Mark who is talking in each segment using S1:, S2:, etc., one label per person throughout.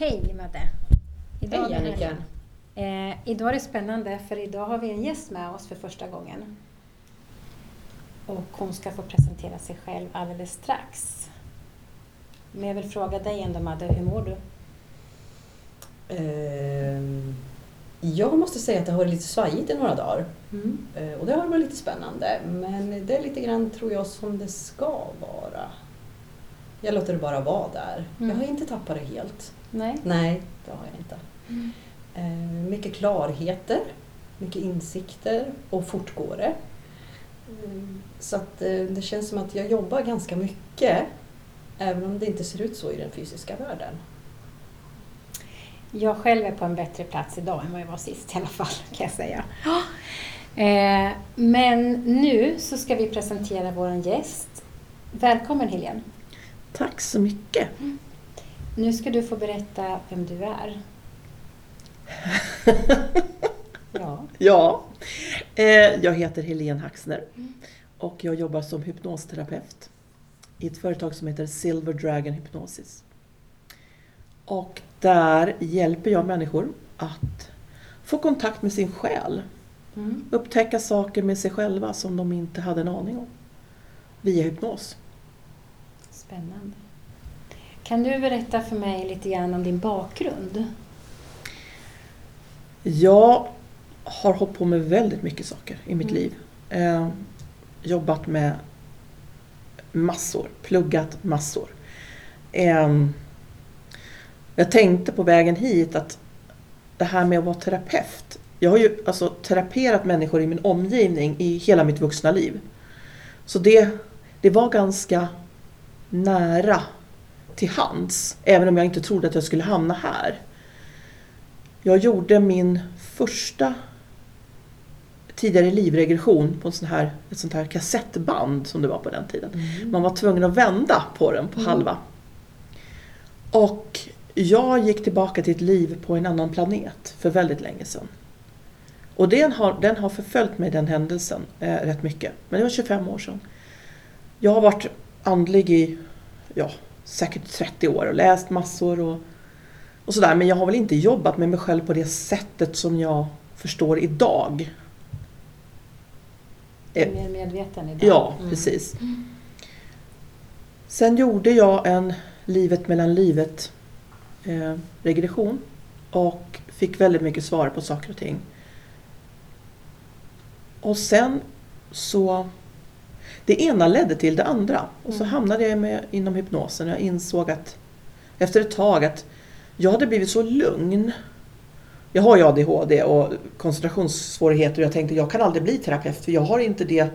S1: Hej Madde!
S2: Idag Hej Annika!
S1: Eh, idag är det spännande för idag har vi en gäst med oss för första gången. Och hon ska få presentera sig själv alldeles strax. Men jag vill fråga dig ändå Madde, hur mår du?
S2: Eh, jag måste säga att det har varit lite svajigt i några dagar. Mm. Eh, och det har varit lite spännande. Men det är lite grann, tror jag, som det ska vara. Jag låter det bara vara där. Mm. Jag har inte tappat det helt.
S1: Nej,
S2: Nej det har jag inte. Mm. Eh, mycket klarheter, mycket insikter och fortgår det. Mm. Så att eh, det känns som att jag jobbar ganska mycket även om det inte ser ut så i den fysiska världen.
S1: Jag själv är på en bättre plats idag än vad jag var sist i alla fall, kan jag säga. Eh, men nu så ska vi presentera vår gäst. Välkommen Helene!
S3: Tack så mycket! Mm.
S1: Nu ska du få berätta vem du är.
S3: ja. ja. Eh, jag heter Helene Haxner mm. och jag jobbar som hypnosterapeut i ett företag som heter Silver Dragon Hypnosis. Och där hjälper jag människor att få kontakt med sin själ. Mm. Upptäcka saker med sig själva som de inte hade en aning om. Via hypnos.
S1: Spännande. Kan du berätta för mig lite grann om din bakgrund?
S3: Jag har hållit på med väldigt mycket saker i mitt mm. liv. Eh, jobbat med massor, pluggat massor. Eh, jag tänkte på vägen hit att det här med att vara terapeut. Jag har ju alltså teraperat människor i min omgivning i hela mitt vuxna liv. Så det, det var ganska nära till hands, även om jag inte trodde att jag skulle hamna här. Jag gjorde min första tidigare livregression på en sån här, ett sånt här kassettband som det var på den tiden. Mm. Man var tvungen att vända på den på mm. halva. Och jag gick tillbaka till ett liv på en annan planet för väldigt länge sedan. Och den har, den har förföljt mig, den händelsen, eh, rätt mycket. Men det var 25 år sedan. Jag har varit andlig i ja, säkert 30 år och läst massor och, och sådär. Men jag har väl inte jobbat med mig själv på det sättet som jag förstår idag.
S1: Du är mer medveten idag?
S3: Ja, mm. precis. Sen gjorde jag en livet mellan livet eh, regression och fick väldigt mycket svar på saker och ting. Och sen så det ena ledde till det andra. Och så hamnade jag med, inom hypnosen och jag insåg att efter ett tag att jag hade blivit så lugn. Jag har ju ADHD och koncentrationssvårigheter och jag tänkte jag kan aldrig bli terapeut för jag har inte det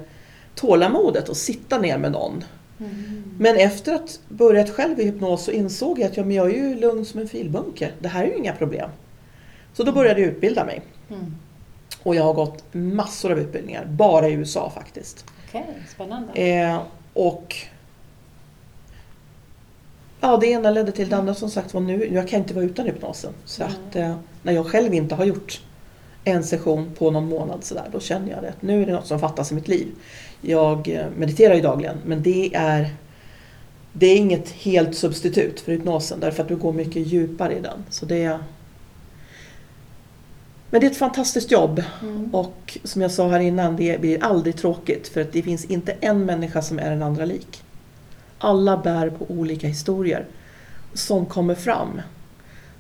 S3: tålamodet att sitta ner med någon. Mm. Men efter att börjat själv i hypnos så insåg jag att ja, men jag är ju lugn som en filbunke. Det här är ju inga problem. Så då började jag utbilda mig. Mm. Och jag har gått massor av utbildningar, bara i USA faktiskt.
S1: Okej, okay, spännande.
S3: Eh, och Ja, det ena ledde till det andra som sagt var nu. Jag kan inte vara utan hypnosen. Så mm. att eh, när jag själv inte har gjort en session på någon månad sådär, då känner jag att nu är det något som fattas i mitt liv. Jag eh, mediterar ju dagligen men det är det är inget helt substitut för hypnosen därför att du går mycket djupare i den. Så det är, men det är ett fantastiskt jobb mm. och som jag sa här innan, det blir aldrig tråkigt för att det finns inte en människa som är den andra lik. Alla bär på olika historier som kommer fram.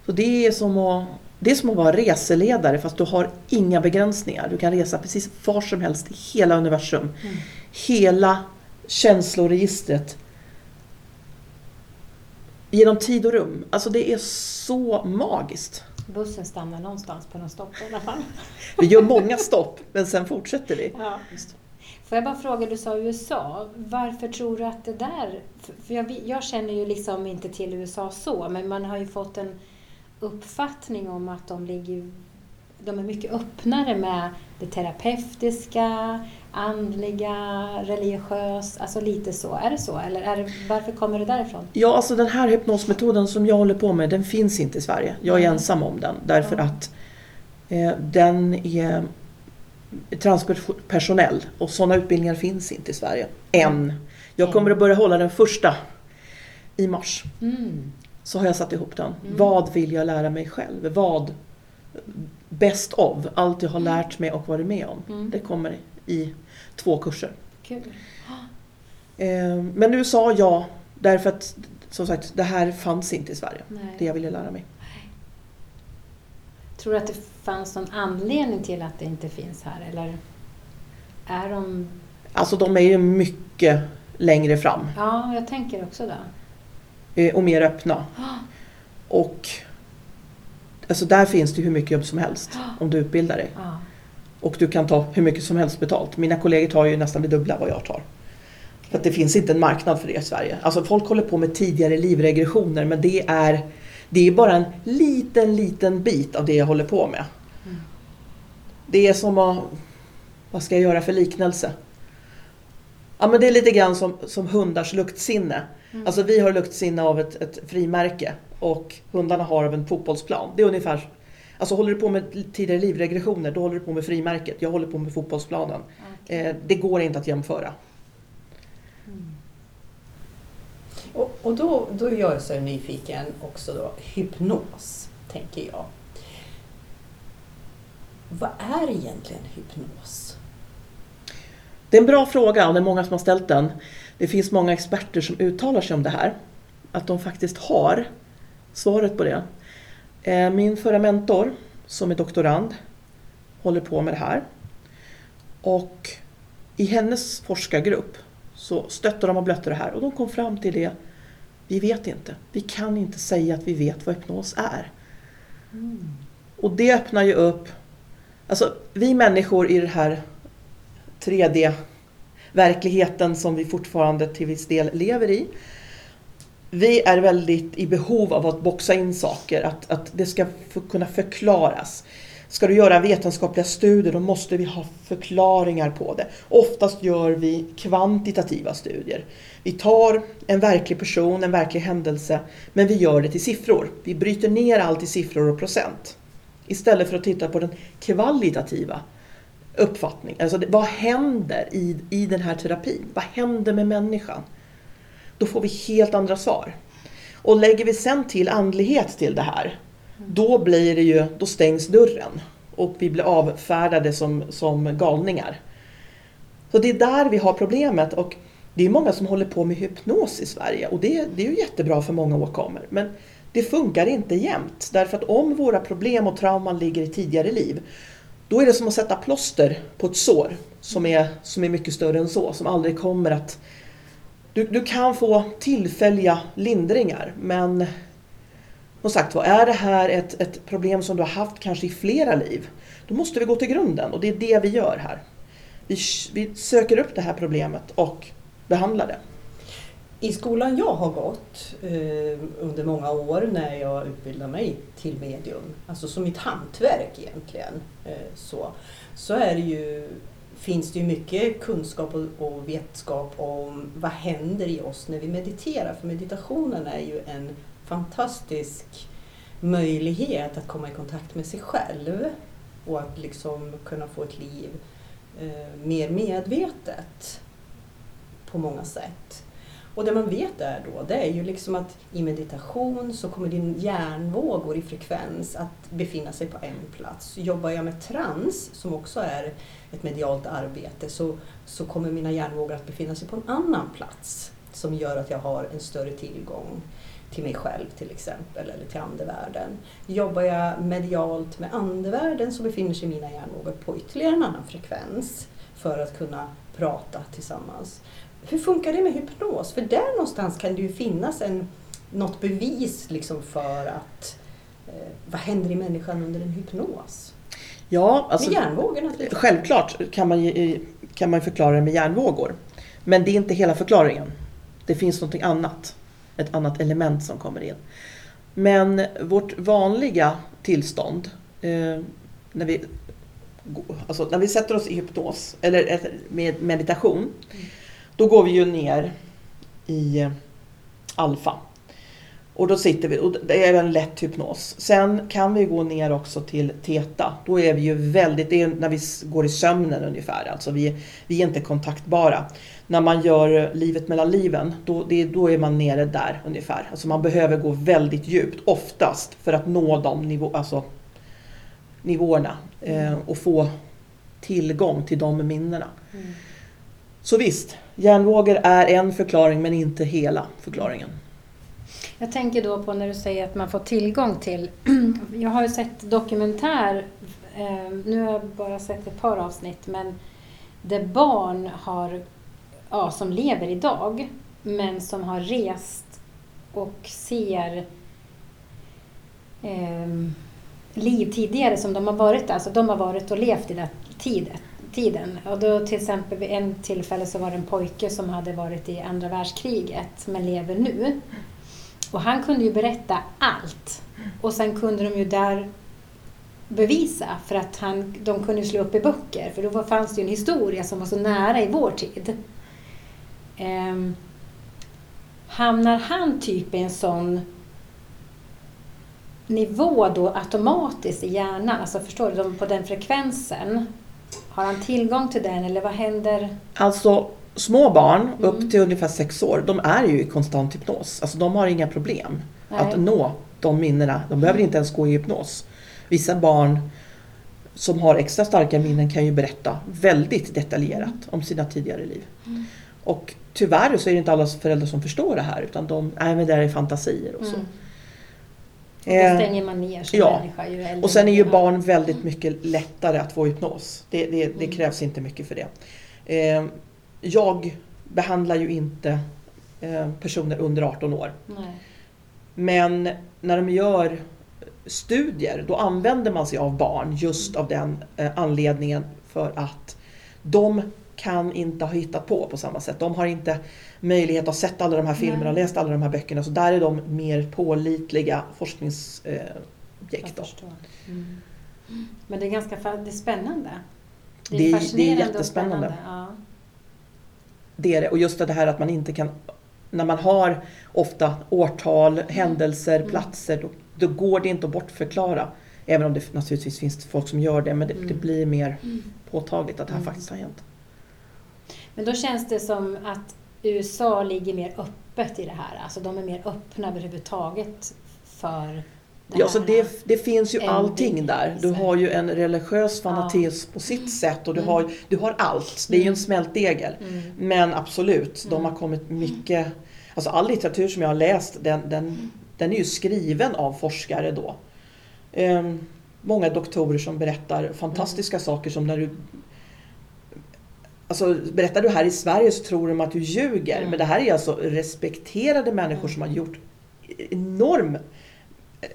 S3: Så det är som att, det är som att vara reseledare fast du har inga begränsningar. Du kan resa precis var som helst i hela universum. Mm. Hela känsloregistret. Genom tid och rum. Alltså det är så magiskt.
S1: Bussen stannar någonstans på något stopp i alla fall.
S3: Vi gör många stopp, men sen fortsätter vi.
S1: Ja. Får jag bara fråga, du sa USA. Varför tror du att det där... För jag, jag, känner ju liksom inte till USA så, men man har ju fått en uppfattning om att de ligger... De är mycket öppnare med det terapeutiska, andliga, religiös, alltså lite så. Är det så? Eller är det, varför kommer det därifrån?
S3: Ja, alltså den här hypnosmetoden som jag håller på med, den finns inte i Sverige. Jag är mm. ensam om den därför mm. att eh, den är transpersonell och sådana utbildningar finns inte i Sverige. Än. Jag kommer att börja hålla den första i mars. Mm. så har jag satt ihop den.
S1: Mm.
S3: Vad vill jag lära mig själv? Vad best of, allt jag har lärt mig och varit med om.
S1: Mm.
S3: Det kommer i två kurser.
S1: Kul.
S3: Eh, Men nu sa jag, därför att som sagt, det här fanns inte i Sverige.
S1: Nej.
S3: Det jag ville lära mig.
S1: Tror du att det fanns någon anledning till att det inte finns här? Eller är de...
S3: Alltså de är ju mycket längre fram
S1: Ja, jag tänker också det.
S3: eh, och mer öppna. Och alltså där finns det hur mycket jobb som helst om du utbildar dig.
S1: Ja.
S3: Och du kan ta hur mycket som helst betalt. Mina kollegor tar ju nästan det dubbla vad jag tar. För att det finns inte en marknad för det i Sverige. Alltså folk håller på med tidigare livregressioner men det är, det är bara en liten, liten bit av det jag håller på med.
S1: Mm.
S3: Det är som att, vad ska jag göra för liknelse? Ja men det är lite grann som, som hundars luktsinne.
S1: Mm.
S3: Alltså vi har luktsinne av ett, ett frimärke och hundarna har av en fotbollsplan. Det är ungefär Alltså håller du på med tidigare livregressioner, då håller du på med frimärket. Jag håller på med fotbollsplanen.
S1: Okej.
S3: Eh, det går inte att jämföra.
S1: Mm.
S2: Och, och då, då är jag så nyfiken också då, hypnos, tänker jag. Vad är egentligen hypnos?
S3: Det är en bra fråga och det är många som har ställt den. Det finns många experter som uttalar sig om det här. Att de faktiskt har svaret på det. Eh, Min förra mentor, som är doktorand, håller på med det här. Och i hennes forskargrupp så stötte de och blötte det här och de kom fram till det. Vi vet inte. Vi kan inte säga att vi vet vad hypnos är.
S1: Mm.
S3: Och det öppnar ju upp... Alltså, vi människor i den här 3D-verkligheten som vi fortfarande till viss del lever i. Vi är väldigt i behov av att boxa in saker, att, att det ska för, kunna förklaras. Ska du göra vetenskapliga studier då måste vi ha förklaringar på det. Oftast gör vi kvantitativa studier. Vi tar en verklig person, en verklig händelse, men vi gör det till siffror. Vi bryter ner allt i siffror och procent. Istället för att titta på den kvalitativa uppfattningen. Alltså vad händer i, i den här terapin? Vad händer med människan? Då får vi helt andra svar. Och lägger vi sen till andlighet till det här, då blir det ju, då stängs dörren. Och vi blir avfärdade som, som galningar. Så det är där vi har problemet. Och det är många som håller på med hypnos i Sverige och det, det är ju jättebra för många åkommor. Men det funkar inte jämt. Därför att om våra problem och trauman ligger i tidigare liv, då är det som att sätta plåster på ett sår som är, som är mycket större än så, som aldrig kommer att... Du, du kan få tillfälliga lindringar, men som sagt var, är det här ett, ett problem som du har haft kanske i flera liv, då måste vi gå till grunden och det är det vi gör här. Vi, vi söker upp det här problemet och behandlar det.
S2: I skolan jag har gått eh, under många år när jag utbildade mig till medium, alltså som mitt hantverk egentligen, eh, så, så är det ju, finns det ju mycket kunskap och, och vetskap om vad händer i oss när vi mediterar. För meditationen är ju en fantastisk möjlighet att komma i kontakt med sig själv och att liksom kunna få ett liv eh, mer medvetet på många sätt. Och det man vet är då, det är ju liksom att i meditation så kommer din hjärnvågor i frekvens att befinna sig på en plats. Jobbar jag med trans, som också är ett medialt arbete, så, så kommer mina hjärnvågor att befinna sig på en annan plats som gör att jag har en större tillgång till mig själv till exempel, eller till andevärlden. Jobbar jag medialt med andevärlden så befinner sig mina hjärnvågor på ytterligare en annan frekvens för att kunna prata tillsammans. Hur funkar det med hypnos? För där någonstans kan det ju finnas en, något bevis liksom för att eh, vad händer i människan under en hypnos?
S3: Ja, alltså,
S2: med hjärnvågorna.
S3: Självklart kan man, ju- kan man förklara det med hjärnvågor. Men det är inte hela förklaringen. Det finns något annat. Ett annat element som kommer in. Men vårt vanliga tillstånd, eh, när, vi, alltså när vi sätter oss i hypnos, eller med meditation, då går vi ju ner i eh, alfa. Och då sitter vi, och det är en lätt hypnos. Sen kan vi gå ner också till teta. Då är vi ju väldigt, det är när vi går i sömnen ungefär. Alltså vi, vi är inte kontaktbara. när man gör livet mellan liven, då, det, då är man nere där ungefär. Alltså man behöver gå väldigt djupt, oftast, för att nå de nivå, alltså, nivåerna eh, och få tillgång till de minnena.
S1: Mm.
S3: Så visst, hjärnvågor är en förklaring men inte hela förklaringen.
S1: Jag tänker då på när du säger att man får tillgång till... Jag har ju sett dokumentär, eh, nu har jag bara sett ett par avsnitt, men där barn har, ja, som lever idag, men som har rest och ser eh, liv tidigare som de har varit där. Alltså de har varit och levt i den tiden tiden. Och då till exempel vid en tillfälle så var det en pojke som hade varit i andra världskriget men lever nu. Och han kunde ju berätta allt. Och sen kunde de ju där bevisa för att han, de kunde slå upp i böcker för då fanns det ju en historia som var så nära i vår tid. Um, hamnar han typ i en sån nivå då automatiskt i hjärnan, alltså förstår du, de- på den frekvensen? Har han tillgång till den eller vad händer?
S3: Alltså små barn
S1: Mm.
S3: upp till ungefär sex år, de är ju i konstant hypnos. Alltså de har inga problem att
S1: Nej.
S3: nå de minnena. De behöver inte ens gå i hypnos. Vissa barn som har extra starka minnen kan ju berätta väldigt detaljerat om sina tidigare liv.
S1: Mm.
S3: Och tyvärr så är det inte alla föräldrar som förstår det här utan de, nej men det där är fantasier och så.
S1: Mm. Då stänger man ner som
S3: ja.
S1: människa
S3: Och sen är ju barn väldigt mycket lättare att få hypnos. Det, det, det
S1: Mm.
S3: krävs inte mycket för det. Eh, jag behandlar ju inte eh, personer under 18 år.
S1: Nej.
S3: Men när de gör studier då använder man sig av barn just av den eh, anledningen för att de kan inte ha hittat på på samma sätt. De har inte möjlighet att ha sett alla de här filmerna och läst alla de här böckerna. Så där är de mer pålitliga forskningsobjekt.
S1: Förstår. Mm. Men det är ganska det är spännande.
S3: Det är- det är
S1: fascinerande och
S3: jättespännande.
S1: spännande, Ja.
S3: Det är det. Och just det här att man inte kan... När man har ofta årtal, händelser,
S1: Mm.
S3: platser, då, då går det inte att bortförklara. Även om det naturligtvis finns folk som gör det, men det,
S1: Mm.
S3: det blir mer påtagligt att det här
S1: Mm.
S3: faktiskt har hänt.
S1: Men då känns det som att USA ligger mer öppet i det här. Alltså de är mer öppna överhuvudtaget för det
S3: Ja, så det, det finns ju allting där. Du
S1: Sverige.
S3: har ju en religiös fanatism på sitt sätt och du
S1: Mm.
S3: har, du har allt. Det är ju en
S1: Mm.
S3: smältdegel.
S1: Mm.
S3: Men absolut, de
S1: Mm.
S3: har kommit mycket... Alltså all litteratur som jag har läst, den, den, den är ju skriven av forskare då. Ehm, många doktorer som berättar fantastiska
S1: Mm.
S3: saker som när du... Alltså berättar du här i Sverige så tror de att du ljuger.
S1: Mm.
S3: Men det här är alltså respekterade människor som har gjort enorm,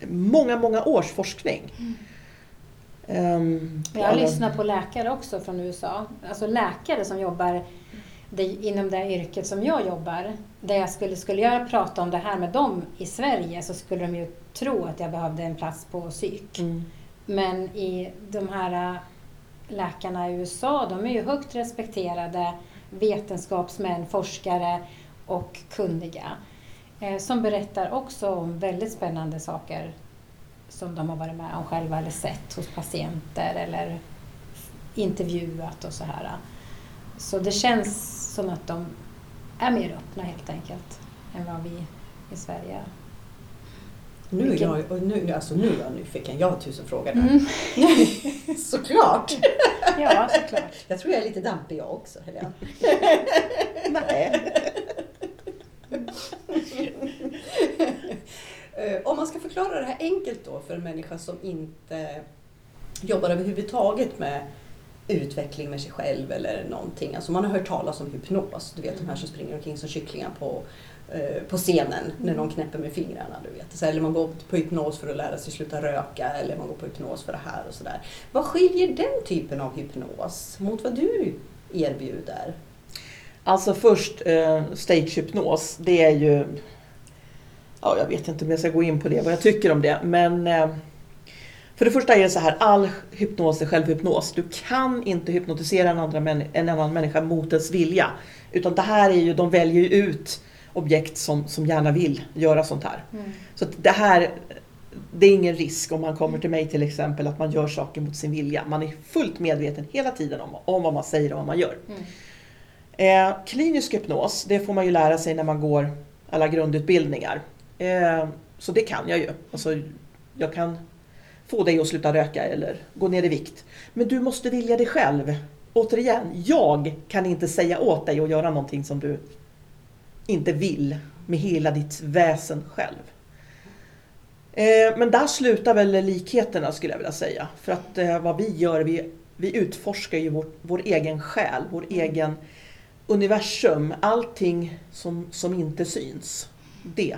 S3: många, många års forskning. Ehm,
S1: Jag har
S3: alla-
S1: lyssnat på läkare också från USA. Alltså läkare som jobbar det, inom det yrket som jag jobbar. Där jag skulle, skulle jag prata om det här med dem i Sverige så skulle de ju tro att jag behövde en plats på psyk.
S3: Mm.
S1: Men i de här läkarna i USA, de är ju högt respekterade vetenskapsmän, forskare och kunniga. Eh, som berättar också om väldigt spännande saker som de har varit med om själva eller sett hos patienter eller intervjuat och så här. Så det känns som att de är mer öppna helt enkelt än vad vi i Sverige är.
S2: Nu är jag, nu, alltså nu är jag nyfiken. Jag har tusen frågor där.
S1: Mm.
S2: Såklart!
S1: Ja, såklart.
S2: Jag tror jag är lite dampig jag också, Helena.
S3: Nej.
S2: Eh, Om man ska förklara det här enkelt då för en människa som inte jobbar överhuvudtaget med utveckling med sig själv eller någonting. Alltså man har hört talas om hypnos. Du vet de här som springer omkring som kycklingar på, Eh, på scenen när någon knäpper med fingrarna. Du vet. Så, eller man går på hypnos för att lära sig sluta röka eller man går på hypnos för det här och sådär. Vad skiljer den typen av hypnos mot vad du erbjuder?
S3: Alltså först eh, stagehypnos, det är ju... Ja, jag vet inte om jag ska gå in på det, vad jag tycker om det. Men eh, för det första är det så här, all hypnos är självhypnos. Du kan inte hypnotisera en, andra män, en annan människa mot dess vilja. Utan det här är ju, de väljer ju ut objekt som, som gärna vill göra sånt här.
S1: Mm.
S3: Så det här, det är ingen risk om man kommer till mig till exempel att man gör saker mot sin vilja. Man är fullt medveten hela tiden om, om vad man säger och vad man gör.
S1: Mm.
S3: Eh, klinisk hypnos, det får man ju lära sig när man går alla grundutbildningar. Eh, så det kan jag ju. Alltså, jag kan få dig att sluta röka eller gå ner i vikt. Men du måste vilja det själv. Återigen, jag kan inte säga åt dig att göra någonting som du inte vill med hela ditt väsen själv. Eh, men där slutar väl likheterna skulle jag vilja säga. För att eh, vad vi gör, vi, vi utforskar ju vår, vår egen själ, vår egen universum. Allting som, som inte syns. Det,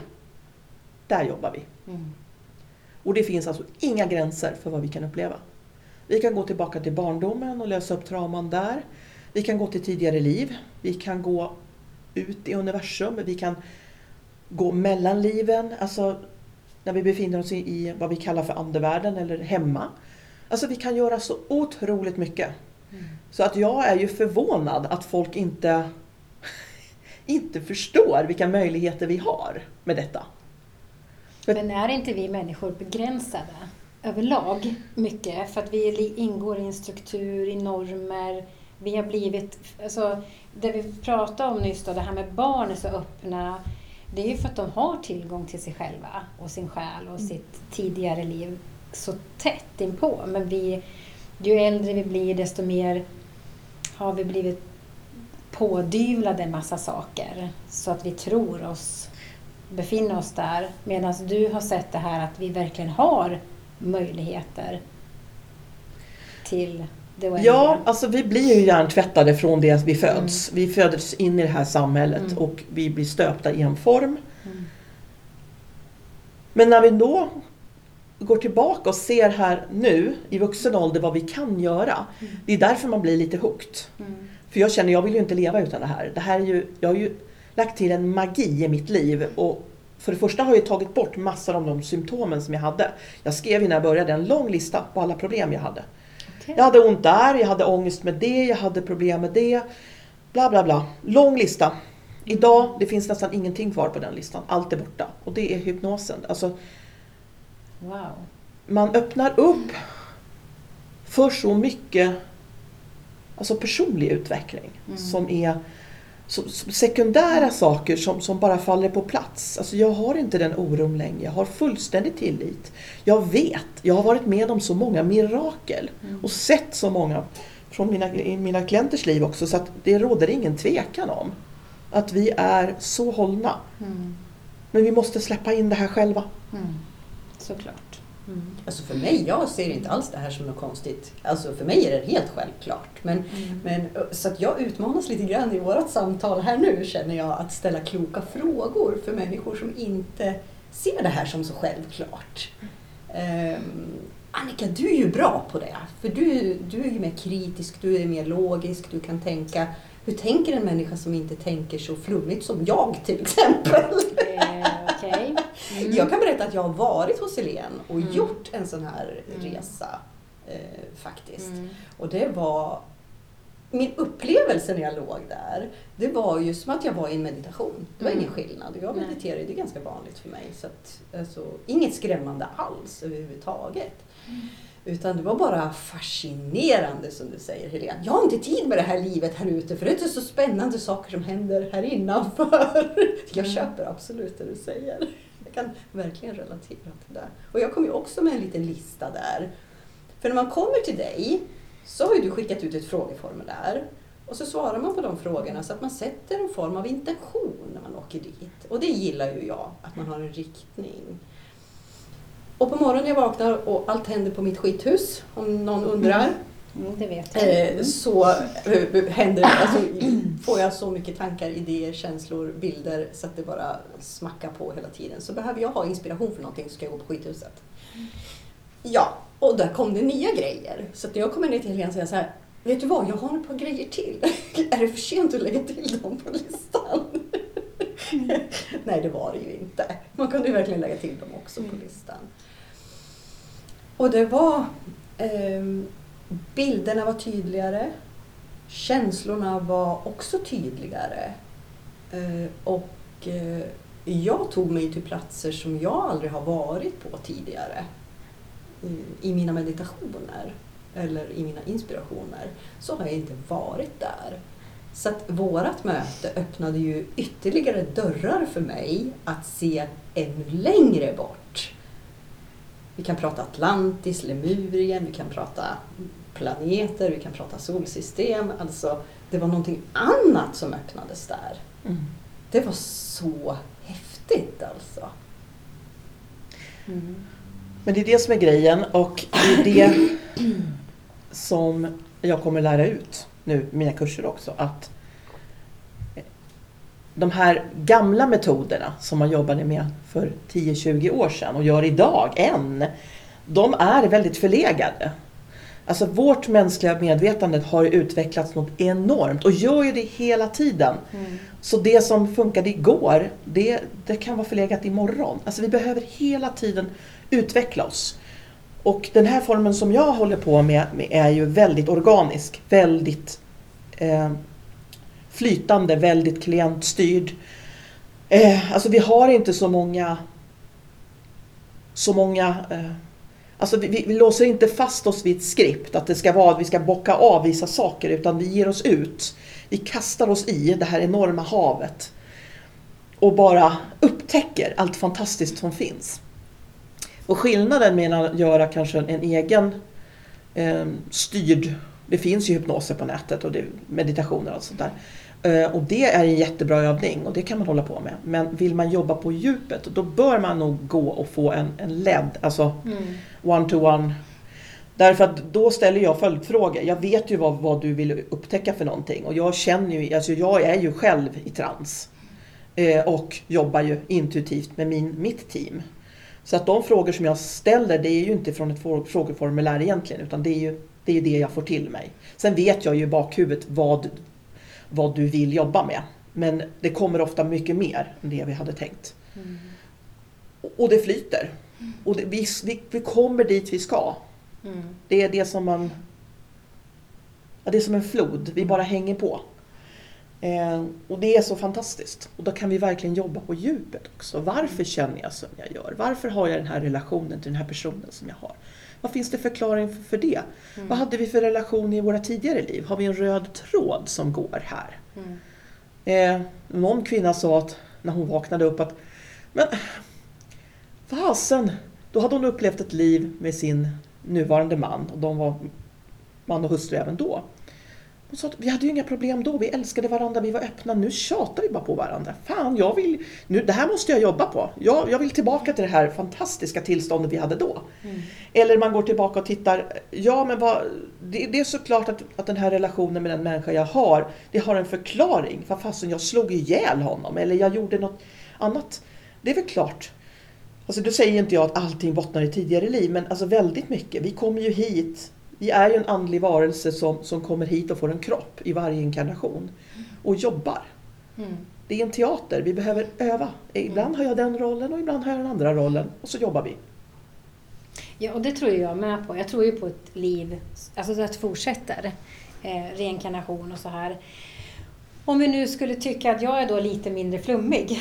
S3: där jobbar vi.
S1: Mm.
S3: Och det finns alltså inga gränser för vad vi kan uppleva. Vi kan gå tillbaka till barndomen och lösa upp trauman där. Vi kan gå till tidigare liv. Vi kan gå ut i universum. Vi kan gå mellan liven. Alltså när vi befinner oss i, vad vi kallar för andevärlden eller hemma. Alltså vi kan göra så otroligt mycket.
S1: Mm.
S3: Så att jag är ju förvånad att folk inte, inte förstår vilka möjligheter vi har med detta.
S1: Men är inte vi människor begränsade överlag mycket? För att vi ingår i en struktur, i normer. Vi har blivit, alltså det vi pratade om nyss då, det här med barn är så öppna. Det är ju för att de har tillgång till sig själva och sin själ och sitt tidigare liv så tätt inpå. Men vi, ju äldre vi blir desto mer har vi blivit pådyvlade en massa saker så att vi tror oss befinna oss där. Medan du har sett det här att vi verkligen har möjligheter till.
S3: Ja, alltså vi blir ju hjärntvättade från det vi föds. Vi föds in i det här samhället
S1: Mm.
S3: och vi blir stöpta i en form.
S1: Mm.
S3: Men när vi då går tillbaka och ser här nu i vuxen ålder vad vi kan göra.
S1: Mm.
S3: Det är därför man blir lite hooked.
S1: Mm.
S3: För jag känner, jag vill ju inte leva utan det här. Det här är ju, jag har ju lagt till en magi i mitt liv. Och för det första har jag tagit bort massor av de symptomen som jag hade. Jag skrev ju när jag började en lång lista på alla problem jag hade.
S1: Okej.
S3: Jag hade ont där, jag hade ångest med det, jag hade problem med det. Bla bla bla. Lång lista. Idag, det finns nästan ingenting kvar på den listan. Allt är borta. Och det är hypnosen. Alltså,
S1: Wow.
S3: man öppnar upp för så mycket alltså personlig utveckling
S1: Mm.
S3: som är så, så sekundära saker som, som bara faller på plats. Alltså jag har inte den oron längre. Jag har fullständig tillit. Jag vet. Jag har varit med om så många mirakel
S1: Mm.
S3: och sett så många från mina, i mina klienters liv också så att det råder ingen tvekan om att vi är så hållna.
S1: Mm.
S3: Men vi måste släppa in det här själva.
S1: Mm. Såklart. Mm.
S2: Alltså för mig, jag ser inte alls det här som något konstigt. Alltså för mig är det helt självklart. Men,
S1: Mm.
S2: men, så att jag utmanas lite grann i vårt samtal här nu känner jag att ställa kloka frågor för människor som inte ser det här som så självklart. Ehm, Annika, du är ju bra på det. För du, du är ju mer kritisk, du är mer logisk, du kan tänka. Hur tänker en människa som inte tänker så flummigt som jag till exempel?
S1: Eh, Okej. Mm.
S2: Jag kan berätta att jag har varit hos Helene och
S1: Mm.
S2: gjort en sån här
S1: Mm.
S2: resa eh, faktiskt.
S1: Mm.
S2: Och det var min upplevelse när jag låg där, det var ju som att jag var i en meditation. Det var
S1: Mm.
S2: ingen skillnad. Jag ju, det är ganska vanligt för mig. Så att, alltså, inget skrämmande alls överhuvudtaget.
S1: Mm.
S2: Utan det var bara fascinerande som du säger Helene. Jag har inte tid med det här livet här ute för det är inte så spännande saker som händer här innanför. Jag
S1: Mm.
S2: köper absolut det du säger. Jag kan verkligen relatera till det. Och jag kom ju också med en liten lista där. För när man kommer till dig så har ju du skickat ut ett frågeformulär. Och så svarar man på de frågorna så att man sätter en form av intention när man åker dit. Och det gillar ju jag, att man har en riktning. Och på morgonen jag vaknar och allt händer på mitt skithus, om någon undrar,
S1: Mm, det vet jag.
S2: eh, så eh, händer, alltså, får jag så mycket tankar, idéer, känslor, bilder så att det bara smackar på hela tiden. Så behöver jag ha inspiration för någonting så ska jag gå på skithuset. Ja, och där kom det nya grejer. Så när jag kommer ner till Helene och säger så här, vet du vad, jag har ett par grejer till. Är det för sent att lägga till dem på listan? Nej, det var det ju inte. Man kunde ju verkligen lägga till dem också på listan. Och det var... Ehm, bilderna var tydligare. Känslorna var också tydligare. Eh, och eh, jag tog mig till platser som jag aldrig har varit på tidigare. I mina meditationer eller i mina inspirationer så har jag inte varit där. Så att vårat möte öppnade ju ytterligare dörrar för mig att se ännu längre bort. Vi kan prata Atlantis, Lemurien, vi kan prata planeter, vi kan prata solsystem. Alltså, det var någonting annat som öppnades där.
S3: Mm.
S2: Det var så häftigt alltså.
S3: Mm. Men det är det som är grejen och det är det som jag kommer lära ut nu i mina kurser också. Att de här gamla metoderna som man jobbade med för 10-20 år sedan och gör idag än, de är väldigt förlegade. Alltså vårt mänskliga medvetande har utvecklats något enormt och gör ju det hela tiden. Mm. Så det som funkade igår, det, det kan vara förlegat imorgon. Alltså vi behöver hela tiden utveckla oss. Och den här formen som jag håller på med, med är ju väldigt organisk, väldigt eh, flytande, väldigt klientstyrd. Eh, alltså vi har inte så många så många eh, Alltså vi, vi, vi, låser inte fast oss vid ett skript, att det ska vara att vi ska bocka av vissa saker, utan vi ger oss ut. Vi kastar oss i det här enorma havet och bara upptäcker allt fantastiskt som finns. Och skillnaden med att göra kanske en egen eh, styrd, det finns ju hypnoser på nätet och det, meditationer och sånt där. Eh, och det är en jättebra övning och det kan man hålla på med. Men vill man jobba på djupet då bör man nog gå och få en, en LED, alltså mm. one-to-one. Därför att då ställer jag följdfrågor. Jag vet ju vad, vad du vill upptäcka för någonting och jag känner ju, alltså jag är ju själv i trans. Eh, och jobbar ju intuitivt med min, mitt team. Så att de frågor som jag ställer det är ju inte från ett frågeformulär egentligen utan det är ju det, är det jag får till mig. Sen vet jag ju i bakhuvudet vad, vad du vill jobba med. Men det kommer ofta mycket mer än det vi hade tänkt. Mm. Och det flyter. Mm. Och det, vi, vi, vi, kommer dit vi ska. Mm. Det är det som man... Ja, det är som en flod, vi bara hänger på. Eh, och det är så fantastiskt. Och då kan vi verkligen jobba på djupet också. Varför känner jag som jag gör? Varför har jag den här relationen till den här personen som jag har? Vad finns det förklaring för, för det? Mm. Vad hade vi för relation i våra tidigare liv? Har vi en röd tråd som går här? Mm. Eh, någon kvinna sa att, när hon vaknade upp att Men fasen, då hade hon upplevt ett liv med sin nuvarande man och de var man och hustru även då. Hon sa att vi hade ju inga problem då, vi älskade varandra, vi var öppna, nu tjatar vi bara på varandra. Fan, jag vill, nu, det här måste jag jobba på. Jag, jag vill tillbaka till det här fantastiska tillståndet vi hade då. Mm. Eller man går tillbaka och tittar, ja men vad, det, det, är såklart att, att den här relationen med den människa jag har, det har en förklaring. För fasen, jag slog ihjäl honom eller jag gjorde något annat. Det är väl klart. Alltså då säger inte jag att allting bottnar i tidigare liv, men alltså väldigt mycket. Vi kommer ju hit vi är ju en andlig varelse som, som kommer hit och får en kropp i varje inkarnation och jobbar. Mm. Det är en teater, vi behöver öva. Ibland har jag den rollen och ibland har jag den andra rollen och så jobbar vi.
S1: Ja, och det tror jag med på. Jag tror ju på ett liv, alltså att det fortsätter. Eh, reinkarnation och så här. Om vi nu skulle tycka att jag är då lite mindre flummig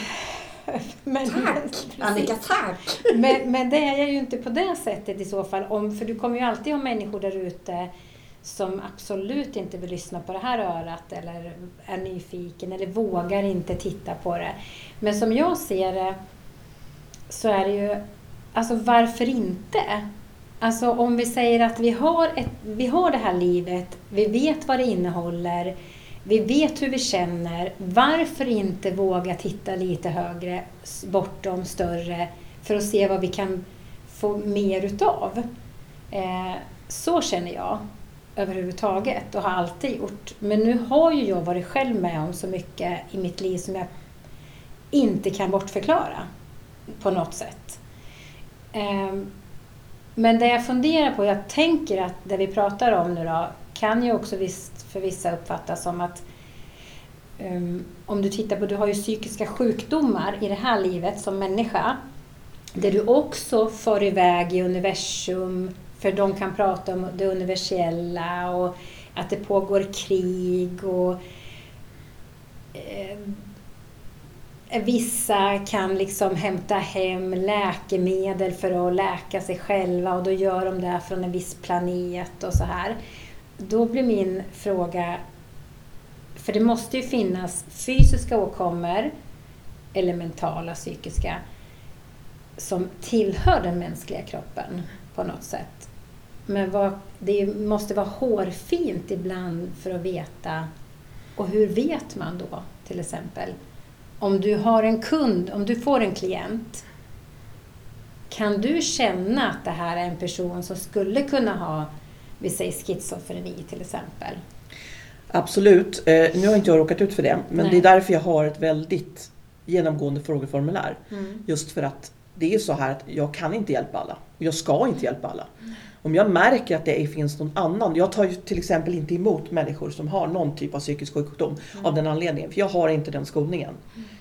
S2: men, tack! Annika, tack!
S1: Men, men det är jag ju inte på det sättet i så fall. Om, för du kommer ju alltid ha människor där ute som absolut inte vill lyssna på det här örat eller är nyfiken eller vågar inte titta på det. Men som jag ser det så är det ju, alltså varför inte? Alltså om vi säger att vi har, ett, vi har det här livet, vi vet vad det innehåller, vi vet hur vi känner. Varför inte våga titta lite högre, bortom, större, för att se vad vi kan få mer utav? Eh, så känner jag överhuvudtaget och har alltid gjort. Men nu har ju jag varit själv med om så mycket i mitt liv som jag inte kan bortförklara på något sätt. Eh, men det jag funderar på, jag tänker att det vi pratar om nu då, kan ju också visst för vissa uppfattas som att um, om du tittar på, du har ju psykiska sjukdomar i det här livet som människa, där du också far iväg i universum, för de kan prata om det universella och att det pågår krig och eh, Vissa kan liksom hämta hem läkemedel för att läka sig själva och då gör de det från en viss planet och så här. Då blir min fråga, för det måste ju finnas fysiska åkommor eller mentala, psykiska som tillhör den mänskliga kroppen på något sätt. Men vad, det måste vara hårfint ibland för att veta. Och hur vet man då, till exempel? Om du har en kund, om du får en klient, kan du känna att det här är en person som skulle kunna ha, vi säger schizofreni till exempel?
S3: Absolut. Eh, nu har inte jag råkat ut för det, men
S1: Nej.
S3: det är därför jag har ett väldigt genomgående frågeformulär.
S1: Mm.
S3: Just för att det är så här att jag kan inte hjälpa alla. Och jag ska inte hjälpa alla. Om jag märker att det finns någon annan. Jag tar ju till exempel inte emot människor som har någon typ av psykisk sjukdom av den anledningen. För jag har inte den skolningen.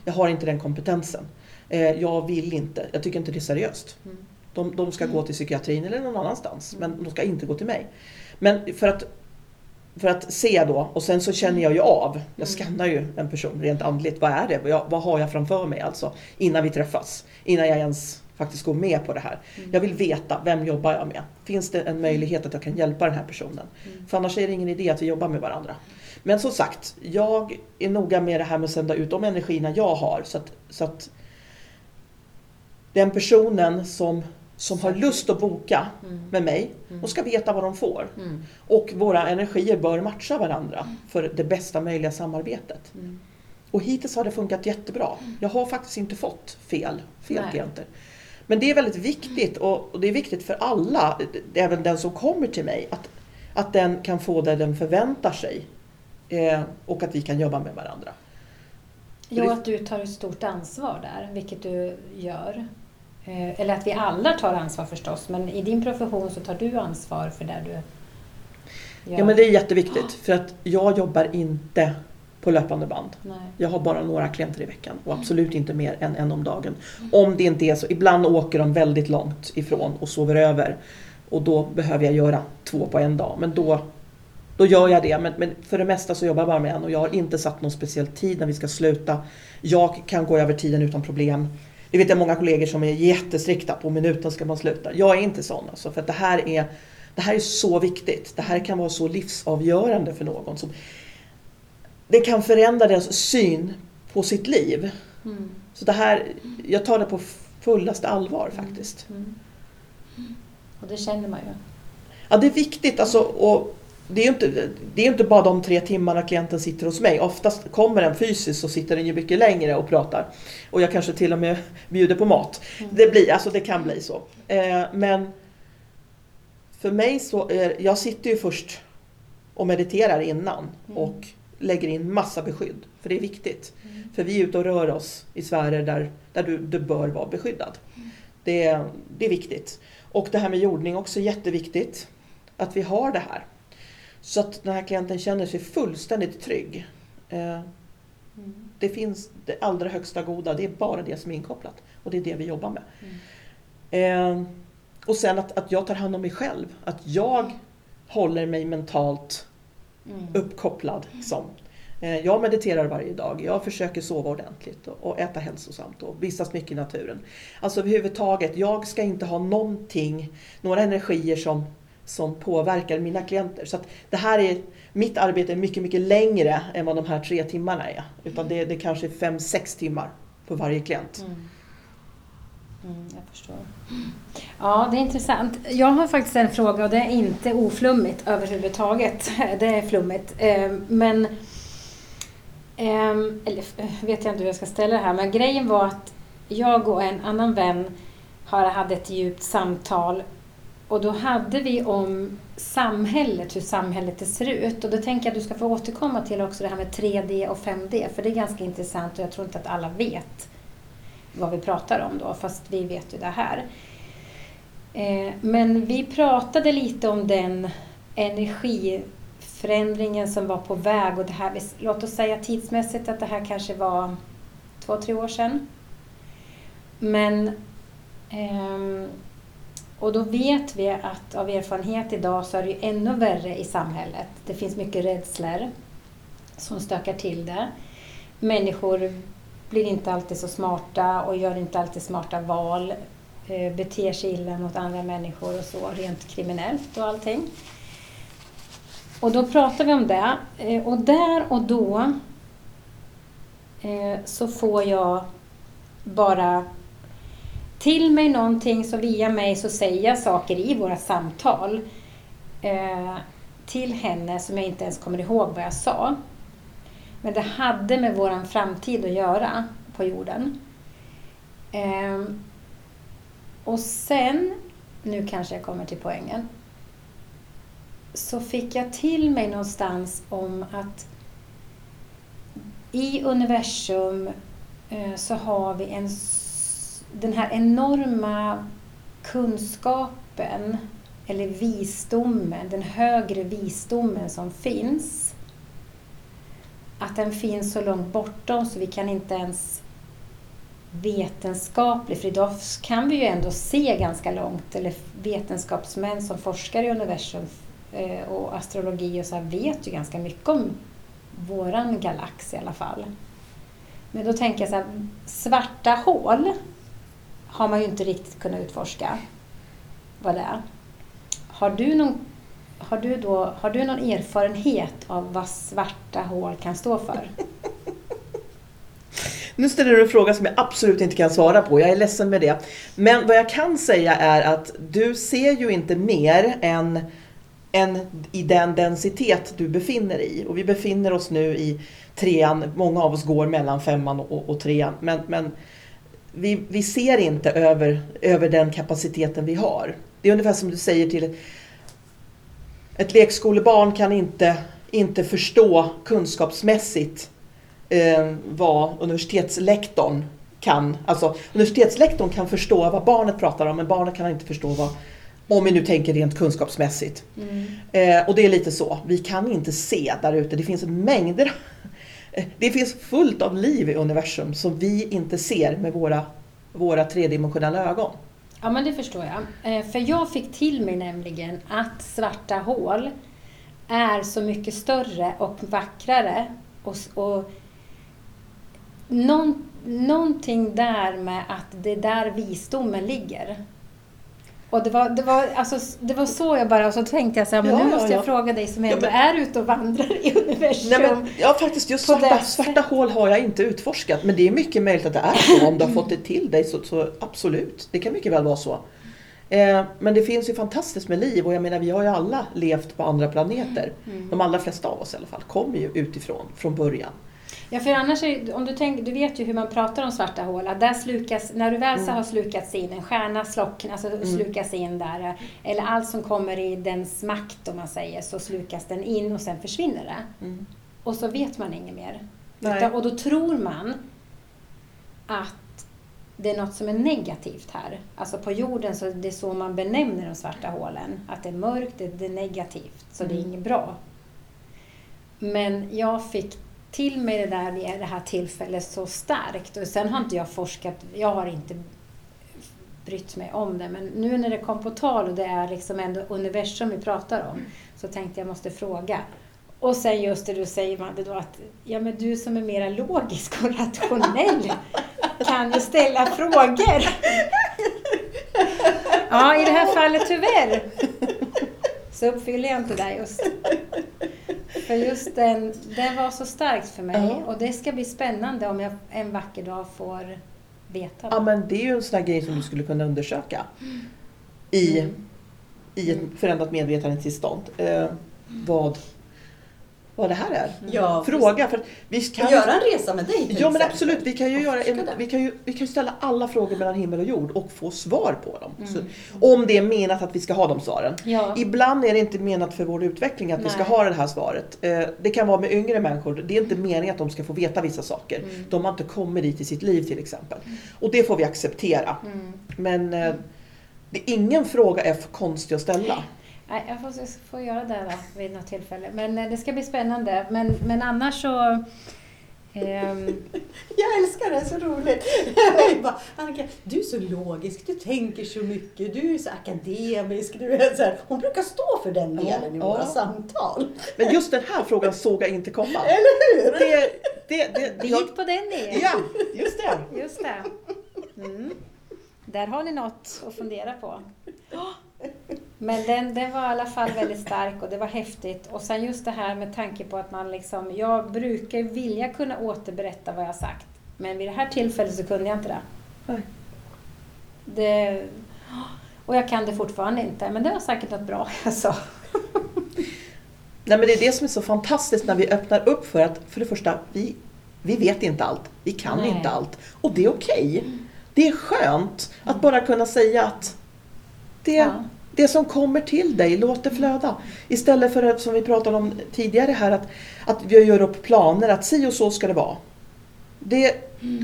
S3: Jag har inte den kompetensen. Eh, Jag vill inte. Jag tycker inte det är seriöst.
S1: Mm.
S3: De, de ska gå till psykiatrin eller någon annanstans. Men de ska inte gå till mig. Men för att, för att se då, och sen så känner jag ju av. Jag skannar ju en person rent andligt. Vad är det? Vad, jag, vad har jag framför mig alltså? Innan vi träffas. Innan jag ens faktiskt går med på det här. Jag vill veta, vem jobbar jag med? Finns det en möjlighet att jag kan hjälpa den här personen? För annars är det ingen idé att vi jobbar med varandra. Men som sagt, jag är noga med det här med att sända ut de energierna jag har. Så att, så att den personen som, som har lust att boka
S1: Mm.
S3: med mig, de ska veta vad de får.
S1: Mm.
S3: Och våra energier bör matcha varandra för det bästa möjliga samarbetet.
S1: Mm.
S3: Och hittills har det funkat jättebra. Jag har faktiskt inte fått fel, fel
S1: Nej.
S3: klienter. Men det är väldigt viktigt och och det är viktigt för alla, även den som kommer till mig, att, att den kan få det den förväntar sig. Eh, och att vi kan jobba med varandra.
S1: Jo, att du tar ett stort ansvar där, vilket du gör. Eh, Eller att vi alla tar ansvar förstås, men i din profession så tar du ansvar för det du gör.
S3: Ja men det är jätteviktigt för att jag jobbar inte på löpande band.
S1: Nej.
S3: Jag har bara några klienter i veckan och absolut inte mer än en om dagen. Om det inte är så, ibland åker de väldigt långt ifrån och sover över. Och då behöver jag göra två på en dag. Men då, då gör jag det. Men, men för det mesta så jobbar jag bara med en och jag har inte satt någon speciell tid när vi ska sluta. Jag kan gå över tiden utan problem. Det vet jag många kollegor som är jättestrikta, på minuten ska man sluta. Jag är inte sån alltså, för att det här är det här är så viktigt. Det här kan vara så livsavgörande för någon. Som, det kan förändra deras syn på sitt liv.
S1: Mm.
S3: Så det här, jag tar det på fullaste allvar faktiskt.
S1: Mm. Och det känner man ju.
S3: Ja, det är viktigt alltså. Och det är ju inte, det är inte bara de tre timmarna klienten sitter hos mig. Oftast kommer den fysiskt så sitter den ju mycket längre och pratar. Och jag kanske till och med bjuder på mat. Det, blir, alltså det kan bli så. Eh, men för mig så, är, jag sitter ju först och mediterar innan och lägger in massa beskydd. För det är viktigt. För vi är ute och rör oss i sfärer där, där du, du bör vara beskyddad. Det, är- det är viktigt. Och det här med jordning också jätteviktigt. Att vi har det här. Så att den här klienten känner sig fullständigt trygg. Eh, Det finns det allra högsta goda, det är bara det som är inkopplat. Och det är det vi jobbar med. Eh, och sen att, att jag tar hand om mig själv. Att jag håller mig mentalt
S1: Mm.
S3: uppkopplad. Liksom. Jag mediterar varje dag, jag försöker sova ordentligt och- och äta hälsosamt och vistas mycket i naturen. Alltså överhuvudtaget, jag ska inte ha någonting, några energier som, som påverkar mina klienter. Så att det här är, mitt arbete är mycket, mycket längre än vad de här tre timmarna är. Utan det, det kanske är fem, sex timmar på varje klient.
S1: Mm. Mm, jag förstår. Ja, det är intressant. Jag har faktiskt en fråga och det är inte oflummigt överhuvudtaget. Det är flummigt. Eh, Men, ehm, eller eh, vet jag inte hur jag ska ställa det här, men grejen var att jag och en annan vän har hade ett djupt samtal och då hade vi om samhället, hur samhället det ser ut. Och då tänker jag att du ska få återkomma till också det här med 3D och 5D, för det är ganska intressant och jag tror inte att alla vet vad vi pratar om då, fast vi vet ju det här. Eh, men vi pratade lite om den energiförändringen som var på väg och det här, låt oss säga tidsmässigt att det här kanske var två, tre år sedan. Men ehm, och då vet vi att av erfarenhet idag så är det ju ännu värre i samhället. Det finns mycket rädslor som stökar till det. Människor blir inte alltid så smarta och gör inte alltid smarta val. Eh, beter sig illa mot andra människor och så, rent kriminellt och allting. Och då pratar vi om det. Eh, och där och då eh, så får jag bara till mig någonting, så via mig så säger jag saker i våra samtal eh, till henne som jag inte ens kommer ihåg vad jag sa. Men det hade med vår framtid att göra på jorden. Eh, och sen, nu kanske jag kommer till poängen, så fick jag till mig någonstans om att i universum eh, så har vi en, den här enorma kunskapen eller visdomen, den högre visdomen som finns. Att den finns så långt bortom så vi kan inte ens vetenskapligt, för idag kan vi ju ändå se ganska långt, eller vetenskapsmän som forskar i universum eh, och astrologi och så vet ju ganska mycket om våran galax i alla fall. Men då tänker jag så här, svarta hål har man ju inte riktigt kunnat utforska vad det är. Har du någon, har du då, har du någon erfarenhet av vad svarta hål kan stå för?
S3: Nu ställer du en fråga som jag absolut inte kan svara på. Jag är ledsen med det. Men vad jag kan säga är att du ser ju inte mer än, än i den densitet du befinner i. Och vi befinner oss nu i trean. Många av oss går mellan femman och, och trean. Men, men vi, vi ser inte över, över den kapaciteten vi har. Det är ungefär som du säger till ett lekskolebarn kan inte, inte förstå kunskapsmässigt eh, vad universitetslektorn kan. Alltså universitetslektorn kan förstå vad barnet pratar om men barnet kan inte förstå vad, om vi nu tänker rent kunskapsmässigt. Mm. Eh, och det är lite så, vi kan inte se där ute. Det finns mängder det finns fullt av liv i universum som vi inte ser med våra, våra tredimensionella ögon.
S1: Ja, men det förstår jag. Eh, för jag fick till mig nämligen att svarta hål är så mycket större och vackrare och, och någon, någonting där med att det är där visdomen ligger. Och det var, det, var, alltså, det var så jag bara, och så tänkte jag så här, men ja, nu måste jag fråga dig som ändå ja, är ute och vandrar i universum. Nej, men,
S3: ja faktiskt, just svarta, svarta hål har jag inte utforskat. Men det är mycket möjligt att det är så. Om du har fått det till dig så, så absolut, det kan mycket väl vara så. Eh, men det finns ju fantastiskt med liv och jag menar vi har ju alla levt på andra planeter. Mm. De allra flesta av oss i alla fall kommer ju utifrån från början.
S1: Ja, för annars, är, om du, tänker, du vet ju hur man pratar om svarta hål. Där slukas, när du väl mm. har slukats in, en stjärna slocknar, alltså mm. slukas in där. Eller allt som kommer i dens makt, om man säger, så slukas den in och sen försvinner det. Mm. Och så vet man inget mer. Utan, och då tror man att det är något som är negativt här. Alltså på jorden så är det så man benämner de svarta hålen. Att det är mörkt, det, är negativt, så det är mm. inget bra. Men jag fick till mig det där vid det här tillfället så starkt. Och sen har inte jag forskat, jag har inte brytt mig om det. Men nu när det kom på tal och det är liksom ändå universum vi pratar om så tänkte jag måste fråga. Och sen just det du säger Madde då att ja, men du som är mera logisk och rationell kan ju ställa frågor. Ja, i det här fallet tyvärr så uppfyller jag inte det just. För just den, den var så starkt för mig ja. och det ska bli spännande om jag en vacker dag får veta.
S3: Ja men det är ju en sån här grej som du skulle kunna undersöka i, mm. i ett förändrat medvetandetillstånd. Eh, vad vad det här är. Ja, Fråga. För vi kan
S2: göra en resa med dig
S3: till Ja men absolut. Vi kan ju, göra en, vi kan ju vi kan ställa alla frågor mellan himmel och jord och få svar på dem. Mm. Så, om det är menat att vi ska ha de svaren. Ja. Ibland är det inte menat för vår utveckling att Nej. vi ska ha det här svaret. Eh, det kan vara med yngre människor. Det är inte meningen att de ska få veta vissa saker. Mm. De har inte kommit dit i sitt liv till exempel. Mm. Och det får vi acceptera. Mm. Men eh, det, ingen fråga är för konstig att ställa.
S1: Nej, jag får, får göra det då, vid något tillfälle. Men eh, det ska bli spännande. Men, men annars så...
S2: Ehm... Jag älskar det, så roligt. bara, Annika, du är så logisk, du tänker så mycket, du är så akademisk. Du är så här. Hon brukar stå för den delen i våra ja. samtal.
S3: Men just den här frågan såg jag inte komma.
S2: Eller hur?
S3: Det, det, det,
S1: det gick på den
S3: igen. Ja, just det.
S1: Just det. Mm. Där har ni något att fundera på. Men den, den var i alla fall väldigt stark och det var häftigt. Och sen just det här med tanke på att man liksom, jag brukar vilja kunna återberätta vad jag sagt. Men vid det här tillfället så kunde jag inte det.
S3: Nej.
S1: det och jag kan det fortfarande inte, men det var säkert något bra jag sa.
S3: Nej, men det är det som är så fantastiskt när vi öppnar upp för att, för det första, vi, vi vet inte allt. Vi kan
S1: Nej.
S3: inte allt. Och det är okej. Det är skönt att bara kunna säga att det,
S1: Ja.
S3: det som kommer till dig, låt det flöda. Istället för att, som vi pratade om tidigare här, att, att vi gör upp planer, att si och så ska det vara. Det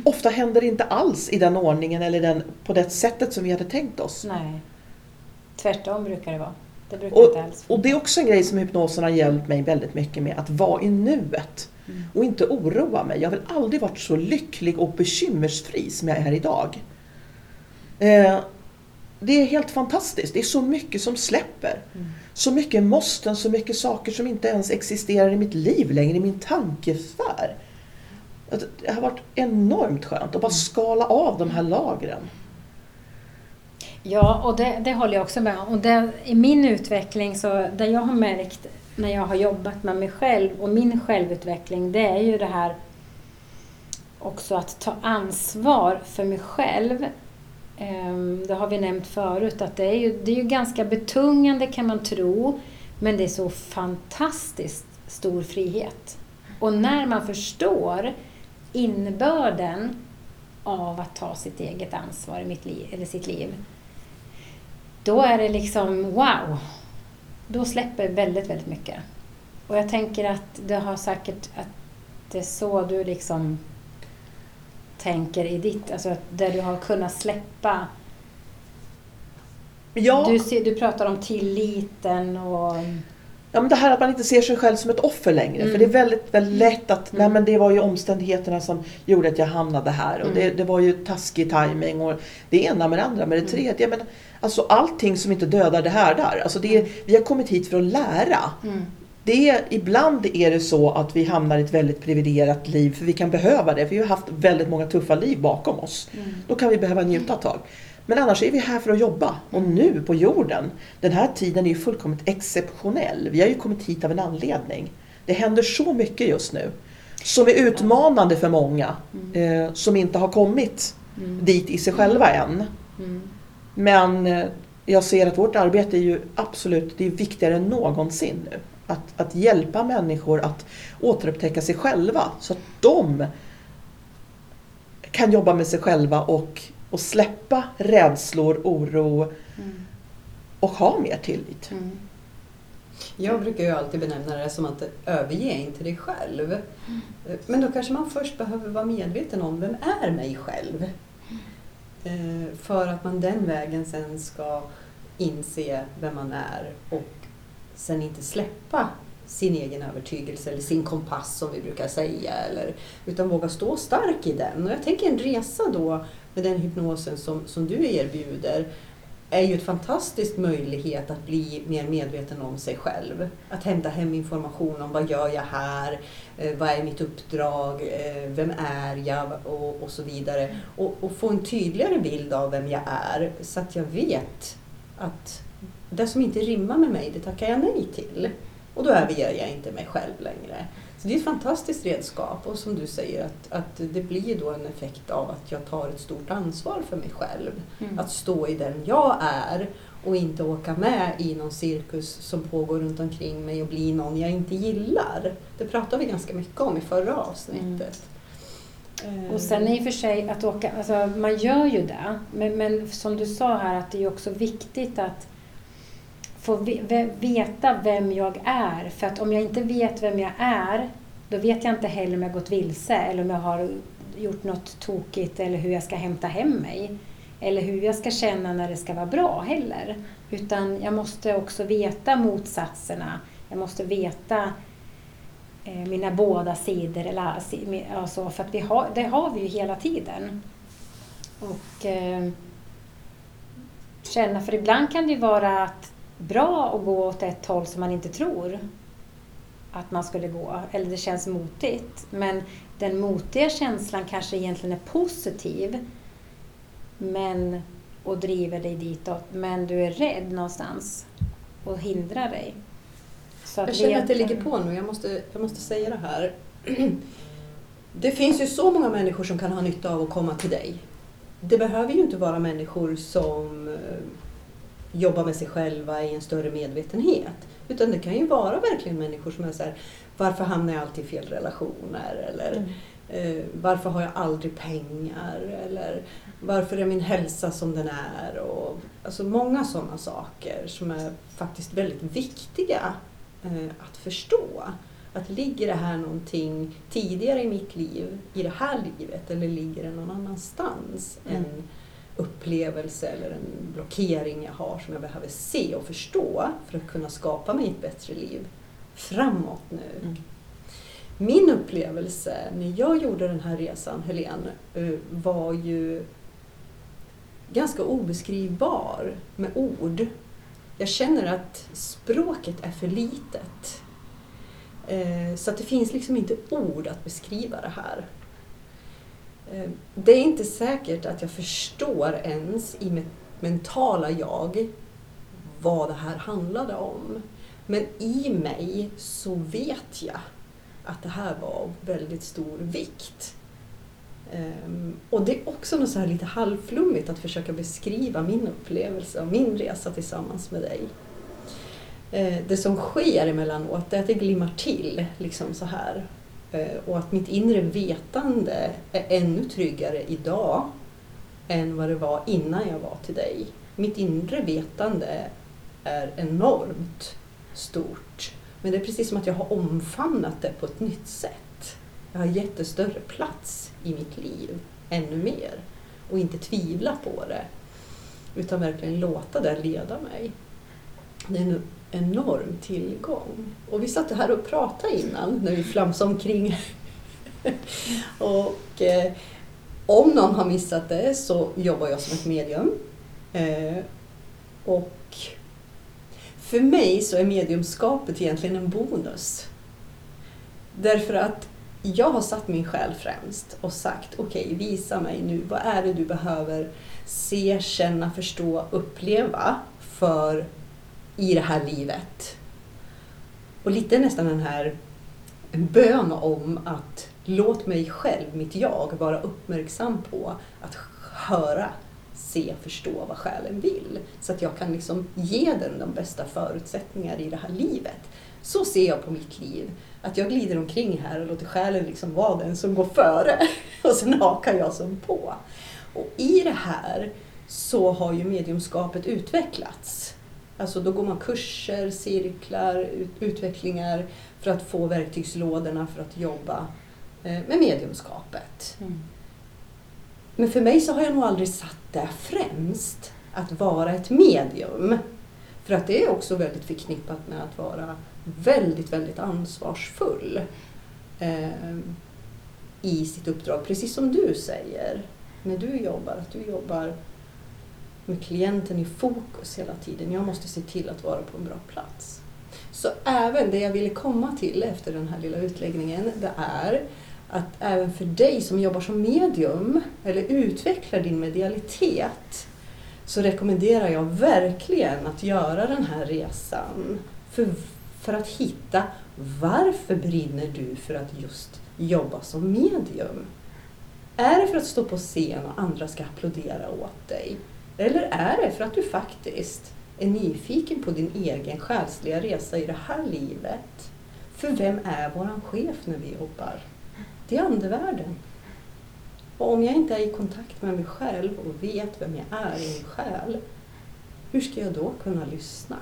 S3: ofta händer inte alls i den ordningen eller den, på det sättet som vi hade tänkt oss.
S1: Nej. Tvärtom brukar det vara. Det brukar
S3: Och, och det är också en grej som hypnosen har hjälpt mig väldigt mycket med, att vara i nuet.
S1: Mm.
S3: Och inte oroa mig. Jag har väl aldrig varit så lycklig och bekymmersfri som jag är idag. Eh, det är helt fantastiskt. Det är så mycket som släpper.
S1: Mm.
S3: Så mycket måsten, så mycket saker som inte ens existerar i mitt liv längre, i min tankesfär. Det har varit enormt skönt att bara skala av de här lagren.
S1: Ja, och det, det håller jag också med om. Och det, I min utveckling, så det jag har märkt när jag har jobbat med mig själv och min självutveckling, det är ju det här också att ta ansvar för mig själv. Ehm, det har vi nämnt förut, att det är ju, det är ju ganska betungande kan man tro, men det är så fantastiskt stor frihet. Och när man förstår innebörden av att ta sitt eget ansvar i mitt liv, eller sitt liv, då är det liksom wow! Då släpper väldigt, väldigt mycket. Och jag tänker att det har säkert att det är så du liksom tänker i ditt, alltså där du har kunnat släppa.
S3: Ja,
S1: Du, du pratar om tilliten och...
S3: Ja, men det här att man inte ser sig själv som ett offer längre.
S1: Mm.
S3: För det är väldigt, väldigt lätt att, nej
S1: Mm.
S3: men det var ju omständigheterna som gjorde att jag hamnade här. Och det,
S1: Mm.
S3: det var ju taskig timing och det ena med det andra med det
S1: Mm.
S3: tredje. Men alltså allting som inte dödar det här där. Alltså det, är- vi har kommit hit för att lära.
S1: Mm.
S3: Det är, ibland är det så att vi hamnar i ett väldigt privilegierat liv för vi kan behöva det. För vi har haft väldigt många tuffa liv bakom oss.
S1: Mm.
S3: Då kan vi behöva njuta ett tag. Men annars är vi här för att jobba. Och nu på jorden, den här tiden är ju fullkomligt exceptionell. Vi har ju kommit hit av en anledning. Det händer så mycket just nu. Som är utmanande för många. Eh, som inte har kommit
S1: Mm.
S3: dit i sig själva än.
S1: Mm.
S3: Men eh, jag ser att vårt arbete är ju absolut det är viktigare än någonsin nu. Att, att hjälpa människor att återupptäcka sig själva så att de kan jobba med sig själva och, och släppa rädslor, oro
S1: Mm.
S3: och ha mer tillit.
S1: Mm.
S2: Jag brukar ju alltid benämna det som att överge inte dig själv. Men då kanske man först behöver vara medveten om vem är mig själv? Eh, För att man den vägen sen ska inse vem man är och sen inte släppa sin egen övertygelse eller sin kompass som vi brukar säga. Eller, utan våga stå stark i den. Och jag tänker en resa då med den hypnosen som, som du erbjuder är ju en fantastisk möjlighet att bli mer medveten om sig själv. Att hämta hem information om vad gör jag här, eh, vad är mitt uppdrag, eh, vem är jag och, och så vidare. Och, och få en tydligare bild av vem jag är så att jag vet att det som inte rimmar med mig, det tackar jag nej till. Och då överger jag inte mig själv längre. Så det är ett fantastiskt redskap och som du säger att, att det blir då en effekt av att jag tar ett stort ansvar för mig själv.
S1: Mm.
S2: Att stå i den jag är och inte åka med i någon cirkus som pågår runt omkring mig och bli någon jag inte gillar. Det pratade vi ganska mycket om i förra avsnittet.
S1: Mm. Och sen i och för sig att åka, alltså man gör ju det, men, men som du sa här att det är också viktigt att få veta vem jag är. För att om jag inte vet vem jag är, då vet jag inte heller om jag gått vilse eller om jag har gjort något tokigt eller hur jag ska hämta hem mig. Eller hur jag ska känna när det ska vara bra heller. Utan jag måste också veta motsatserna. Jag måste veta eh, mina båda sidor. Eller, ah, alltså, för att vi har, det har vi ju hela tiden. Och eh, känna, för ibland kan det ju vara att bra att gå åt ett håll som man inte tror att man skulle gå, eller det känns motigt. Men den motiga känslan kanske egentligen är positiv. Men och driver dig ditåt men du är rädd någonstans och hindrar dig.
S2: Så att jag känner att det ligger på nu, jag måste, jag måste säga det här. Det finns ju så många människor som kan ha nytta av att komma till dig. Det behöver ju inte vara människor som jobbar med sig själva i en större medvetenhet. Utan det kan ju vara verkligen människor som är så här, varför hamnar jag alltid i fel relationer? Eller mm. eh, varför har jag aldrig pengar? Eller varför är min hälsa som den är? Och, alltså många sådana saker som är faktiskt väldigt viktiga eh, att förstå. Att ligger det här någonting tidigare i mitt liv, i det här livet, eller ligger det någon annanstans? Mm. En upplevelse eller en blockering jag har som jag behöver se och förstå för att kunna skapa mig ett bättre liv framåt nu. Mm. Min upplevelse när jag gjorde den här resan, Helene, eh, var ju ganska obeskrivbar med ord. Jag känner att språket är för litet. Eh, så att det finns liksom inte ord att beskriva det här. Eh, det är inte säkert att jag förstår ens i mitt mentala jag vad det här handlade om. Men i mig så vet jag att det här var av väldigt stor vikt. Um, och det är också något så här lite halvflummigt att försöka beskriva min upplevelse och min resa tillsammans med dig. Uh, det som sker emellanåt är att det glimmar till liksom så här. Eh, och att mitt inre vetande är ännu tryggare idag än vad det var innan jag var till dig. Mitt inre vetande är enormt stort. Men det är precis som att jag har omfamnat det på ett nytt sätt. Jag har gett det större plats i mitt liv, ännu mer. Och inte tvivla på det. Utan verkligen låta det leda mig. Det är en enorm tillgång. Och vi satt här och pratade innan när vi flamsade omkring. och eh, om någon har missat det så jobbar jag som ett medium. Eh, och för mig så är mediumskapet egentligen en bonus. Därför att jag har satt min själ främst och sagt okej, okay, visa mig nu, vad är det du behöver se, känna, förstå, uppleva för i det här livet? Och lite nästan den här en bön om att låt mig själv, mitt jag, vara uppmärksam på att höra se, förstå vad själen vill. Så att jag kan liksom ge den de bästa förutsättningar i det här livet. Så ser jag på mitt liv. Att jag glider omkring här och låter själen liksom vara den som går före. Och sen hakar jag som på. Och i det här så har ju mediumskapet utvecklats. Alltså då går man kurser, cirklar, utvecklingar för att få verktygslådorna för att jobba eh, med mediumskapet. Mm. Men för mig så har jag nog aldrig satt det främst, att vara ett medium. För att det är också väldigt förknippat med att vara väldigt, väldigt ansvarsfull eh, i sitt uppdrag. Precis som du säger, när du jobbar, att du jobbar med klienten i fokus hela tiden. Jag måste se till att vara på en bra plats. Så även det jag ville komma till efter den här lilla utläggningen, det är att även för dig som jobbar som medium eller utvecklar din medialitet så rekommenderar jag verkligen att göra den här resan. För, för att hitta varför brinner du för att just jobba som medium? Är det för att stå på scen och andra ska applådera åt dig? Eller är det för att du faktiskt är nyfiken på din egen själsliga resa i det här livet? För vem är våran chef när vi jobbar? Det är andevärlden. Och om jag inte är i kontakt med mig själv och vet vem jag är i min själ, hur ska jag då kunna lyssna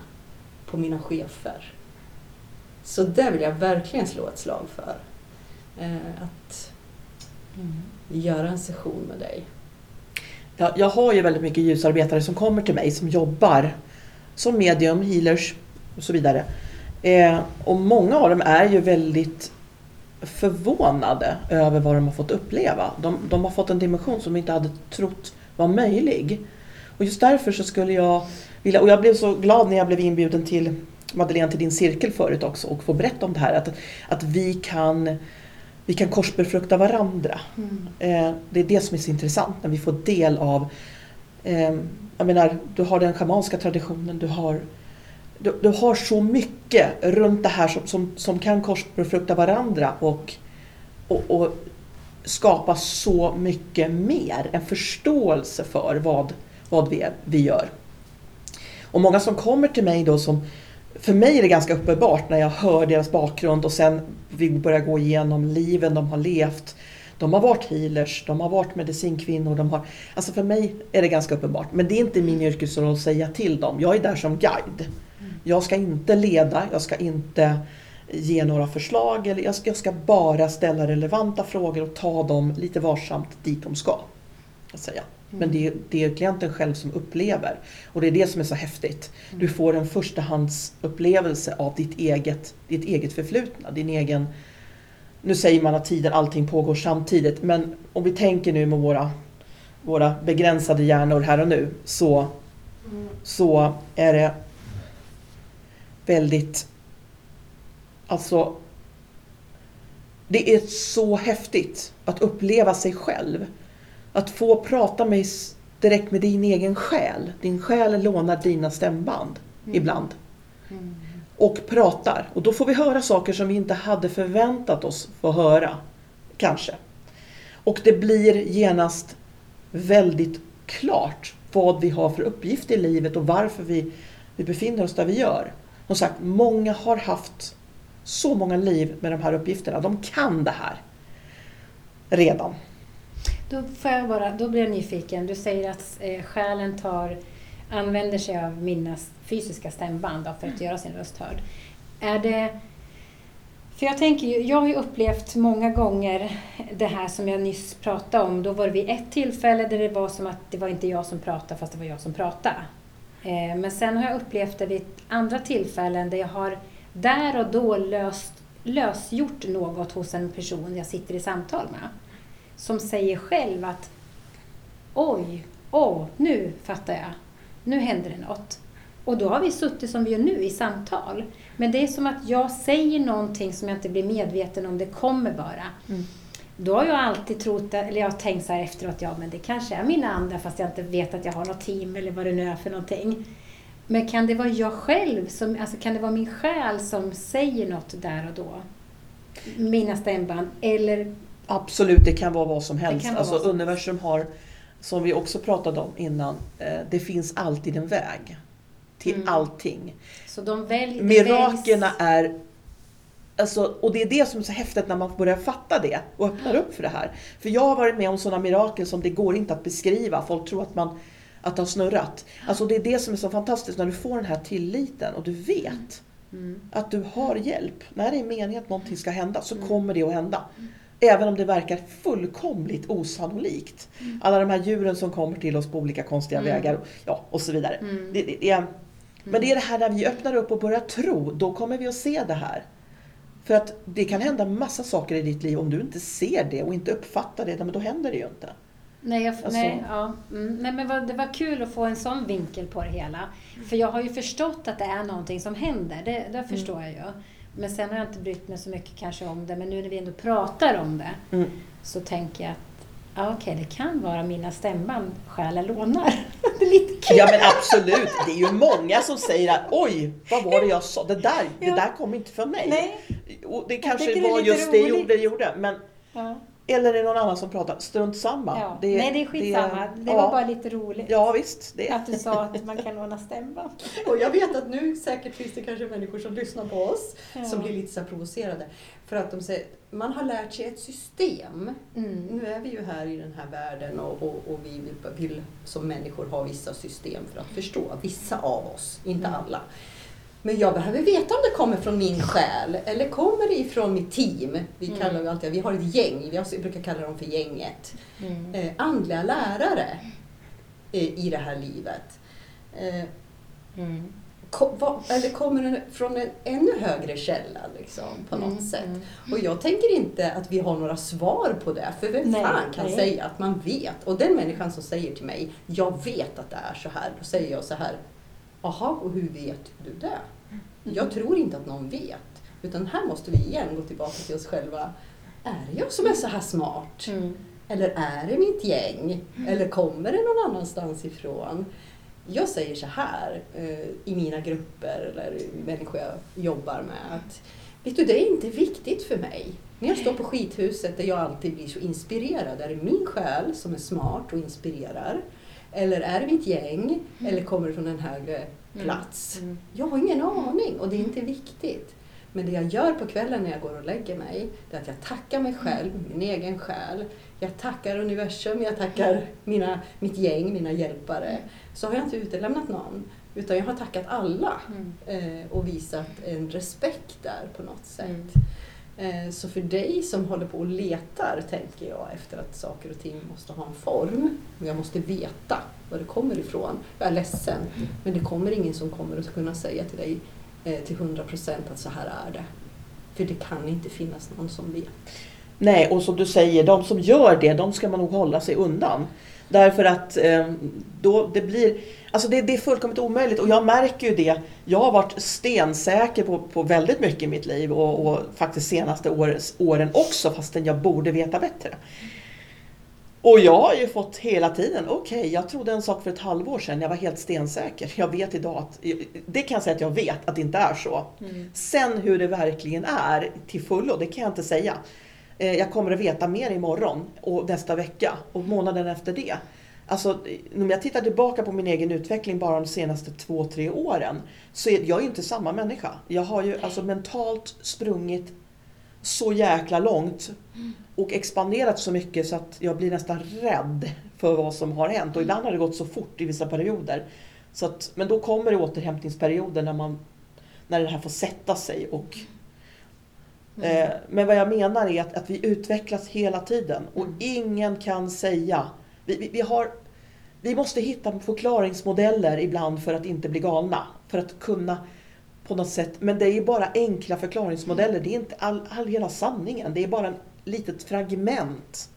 S2: på mina chefer? Så det vill jag verkligen slå ett slag för. Eh, att mm. göra en session med dig
S3: jag, jag har ju väldigt mycket ljusarbetare som kommer till mig som jobbar som medium, healers och så vidare. Eh, och många av dem är ju väldigt förvånade över vad de har fått uppleva. De, de har fått en dimension som de inte hade trott var möjlig. Och just därför så skulle jag vilja, och jag blev så glad när jag blev inbjuden till Madeleine till din cirkel förut också och få berätta om det här. Att, att vi kan vi kan korsbefrukta varandra. Mm. Eh, det är det som är så intressant när vi får del av eh, jag menar, du har den schamanska traditionen, du har, du, du har så mycket runt det här som, som, som kan korsbefrukta varandra och, och, och skapa så mycket mer, en förståelse för vad, vad vi, vi gör. Och många som kommer till mig då som, för mig är det ganska uppenbart när jag hör deras bakgrund och sen vi börjar gå igenom liven de har levt. De har varit healers, de har varit medicinkvinnor, de har... Alltså för mig är det ganska uppenbart. Men det är inte min yrkesroll att säga till dem. Jag är där som guide. Jag ska inte leda, jag ska inte ge några förslag. Eller jag, ska, jag ska bara ställa relevanta frågor och ta dem lite varsamt dit de ska. Att säga. Men det är, det är klienten själv som upplever. Och det är det som är så häftigt. Du får en förstahandsupplevelse av ditt eget, ditt eget förflutna. Din egen, nu säger man att tiden, allting pågår samtidigt. Men om vi tänker nu med våra, våra begränsade hjärnor här och nu. Så, så är det väldigt... Alltså... Det är så häftigt att uppleva sig själv. Att få prata med, direkt med din egen själ. Din själ lånar dina stämband
S1: Mm.
S3: ibland. Och pratar. Och då får vi höra saker som vi inte hade förväntat oss få höra. Kanske. Och det blir genast väldigt klart vad vi har för uppgift i livet och varför vi, vi befinner oss där vi gör. Som sagt, många har haft så många liv med de här uppgifterna. De kan det här redan.
S1: Då, får jag bara, då blir jag nyfiken. Du säger att eh, själen tar, använder sig av mina fysiska stämband för att göra sin röst hörd. Är det... För jag tänker ju, jag har ju upplevt många gånger det här som jag nyss pratade om. Då var det vid ett tillfälle där det var som att det var inte jag som pratade fast det var jag som pratade. Eh, men sen har jag upplevt det vid andra tillfällen där jag har där och då löst, lösgjort något hos en person jag sitter i samtal med som säger själv att oj, åh, nu fattar jag. Nu händer det något. Och då har vi suttit som vi gör nu i samtal. Men det är som att jag säger någonting som jag inte blir medveten om det kommer bara.
S3: Mm.
S1: Då har jag alltid trott, eller jag har tänkt så här efteråt, ja men det kanske är mina andra fast jag inte vet att jag har något team eller vad det nu är för någonting. Men kan det vara jag själv, som, alltså kan det vara min själ som säger något där och då? Mina stämband, eller
S3: Absolut, det kan vara vad som helst. Alltså
S1: som
S3: universum har, som vi också pratade om innan, eh, det finns alltid en väg till
S1: Mm.
S3: allting.
S1: Så de väljer...
S3: Mirakerna är Alltså, och det är det som är så häftigt när man börjar fatta det och öppnar upp för det här. För jag har varit med om sådana mirakel som det går inte att beskriva. Folk tror att, man, att det har snurrat. Alltså det är det som är så fantastiskt när du får den här tilliten och du vet
S1: Mm.
S3: att du har hjälp. När det är meningen att någonting ska hända så
S1: Mm.
S3: kommer det att hända. Även om det verkar fullkomligt osannolikt. Alla de här djuren som kommer till oss på olika konstiga
S1: Mm.
S3: vägar ja, och så vidare.
S1: Mm.
S3: Det, det är, men det är det här när vi öppnar upp och börjar tro, då kommer vi att se det här. För att det kan hända massa saker i ditt liv om du inte ser det och inte uppfattar det, men då händer det ju inte.
S1: Nej, jag,
S3: Alltså-
S1: nej, ja. mm. nej men vad, det var kul att få en sån vinkel på det hela. För jag har ju förstått att det är någonting som händer, det, det förstår jag ju. Men sen har jag inte brytt mig så mycket kanske om det, men nu när vi ändå pratar om det
S3: Mm.
S1: så tänker jag att ja, okej, det kan vara mina stämband själen lånar. det är lite kul.
S3: Ja men absolut, det är ju många som säger att oj, vad var det jag sa? Det där, det
S1: Ja.
S3: där kom inte från mig.
S1: Nej.
S3: Och det
S1: Jag
S3: kanske
S1: det
S3: var just det
S1: roligt.
S3: gjorde, det gjorde. Men,
S1: Ja.
S3: Eller är det någon annan som pratar? Strunt samma.
S1: Ja. nej, det är skitsamma. Det,
S3: ja.
S1: var bara lite roligt.
S3: Ja visst. Det.
S1: Att du sa att man kan låna stämband.
S2: Och jag vet att nu säkert finns det kanske människor som lyssnar på oss
S1: Ja.
S2: som blir lite så provocerade. För att de säger, man har lärt sig ett system.
S1: Mm.
S2: Nu är vi ju här i den här världen och, och, och vi vill, vill som människor ha vissa system för att förstå. Vissa av oss, inte
S1: Mm.
S2: alla. Men jag behöver veta om det kommer från min själ eller kommer det ifrån mitt team. Vi
S1: Mm.
S2: kallar ju alltid, vi har ett gäng, vi brukar kalla dem för gänget.
S1: Mm.
S2: Eh, andliga lärare eh, i det här livet. Eh,
S1: Mm.
S2: Ko- vad- eller kommer den från en ännu högre källa liksom, på något
S1: Mm,
S2: sätt?
S1: mm.
S2: Och jag tänker inte att vi har några svar på det, för vem
S1: Nej,
S2: fan kan
S1: nej.
S2: säga att man vet? Och den människan som säger till mig, jag vet att det är så här, då säger jag så här, jaha, och hur vet du det? Jag tror inte att någon vet, utan här måste vi igen gå tillbaka till oss själva. Är det jag som är så här smart?
S1: Mm.
S2: Eller är det mitt gäng? Eller kommer det någon annanstans ifrån? jag säger så här eh, i mina grupper eller människor jag jobbar med att vet du, det är inte viktigt för mig. När jag står på skithuset där jag alltid blir så inspirerad, är det min själ som är smart och inspirerar? Eller är det mitt gäng? Mm. Eller kommer det från en högre mm. plats? Mm. Jag har ingen aning och det är inte viktigt. Men det jag gör på kvällen när jag går och lägger mig, det är att jag tackar mig själv, min egen själ. Jag tackar universum, jag tackar mina, mitt gäng, mina hjälpare. Så har jag inte utelämnat någon. Utan jag har tackat alla mm. eh, och visat en respekt där på något sätt. Eh, så för dig som håller på och letar, tänker jag, efter att saker och ting måste ha en form. Och jag måste veta var det kommer ifrån. Jag är ledsen, men det kommer ingen som kommer att kunna säga till dig eh, till 100 procent att så här är det. För det kan inte finnas någon som vet.
S3: Nej, och som du säger, de som gör det, de ska man nog hålla sig undan. Därför att eh, då det blir, alltså det, det, är fullkomligt omöjligt och jag märker ju det. Jag har varit stensäker på, på väldigt mycket i mitt liv och, och faktiskt senaste åres, åren också fastän jag borde veta bättre. Och jag har ju fått hela tiden, okej, okay, jag trodde en sak för ett halvår sedan, jag var helt stensäker. Jag vet idag att, det kan jag säga att jag vet att det inte är så. Mm. Sen hur det verkligen är till fullo, det kan jag inte säga. Eh, jag kommer att veta mer imorgon och nästa vecka och månaden efter det. Alltså, om jag tittar tillbaka på min egen utveckling bara de senaste två, tre åren så är jag inte samma människa. Jag har ju alltså mentalt sprungit så jäkla långt och expanderat så mycket så att jag blir nästan rädd för vad som har hänt. Och ibland har det gått så fort i vissa perioder. Så att, men då kommer det återhämtningsperioder när, man, när det här får sätta sig och Mm. Eh, men vad jag menar är att, att vi utvecklas hela tiden och mm. ingen kan säga... Vi, vi, vi, har, vi måste hitta förklaringsmodeller ibland för att inte bli galna. För att kunna på något sätt... Men det är bara enkla förklaringsmodeller. Det är inte all, all hela sanningen. Det är bara ett litet fragment.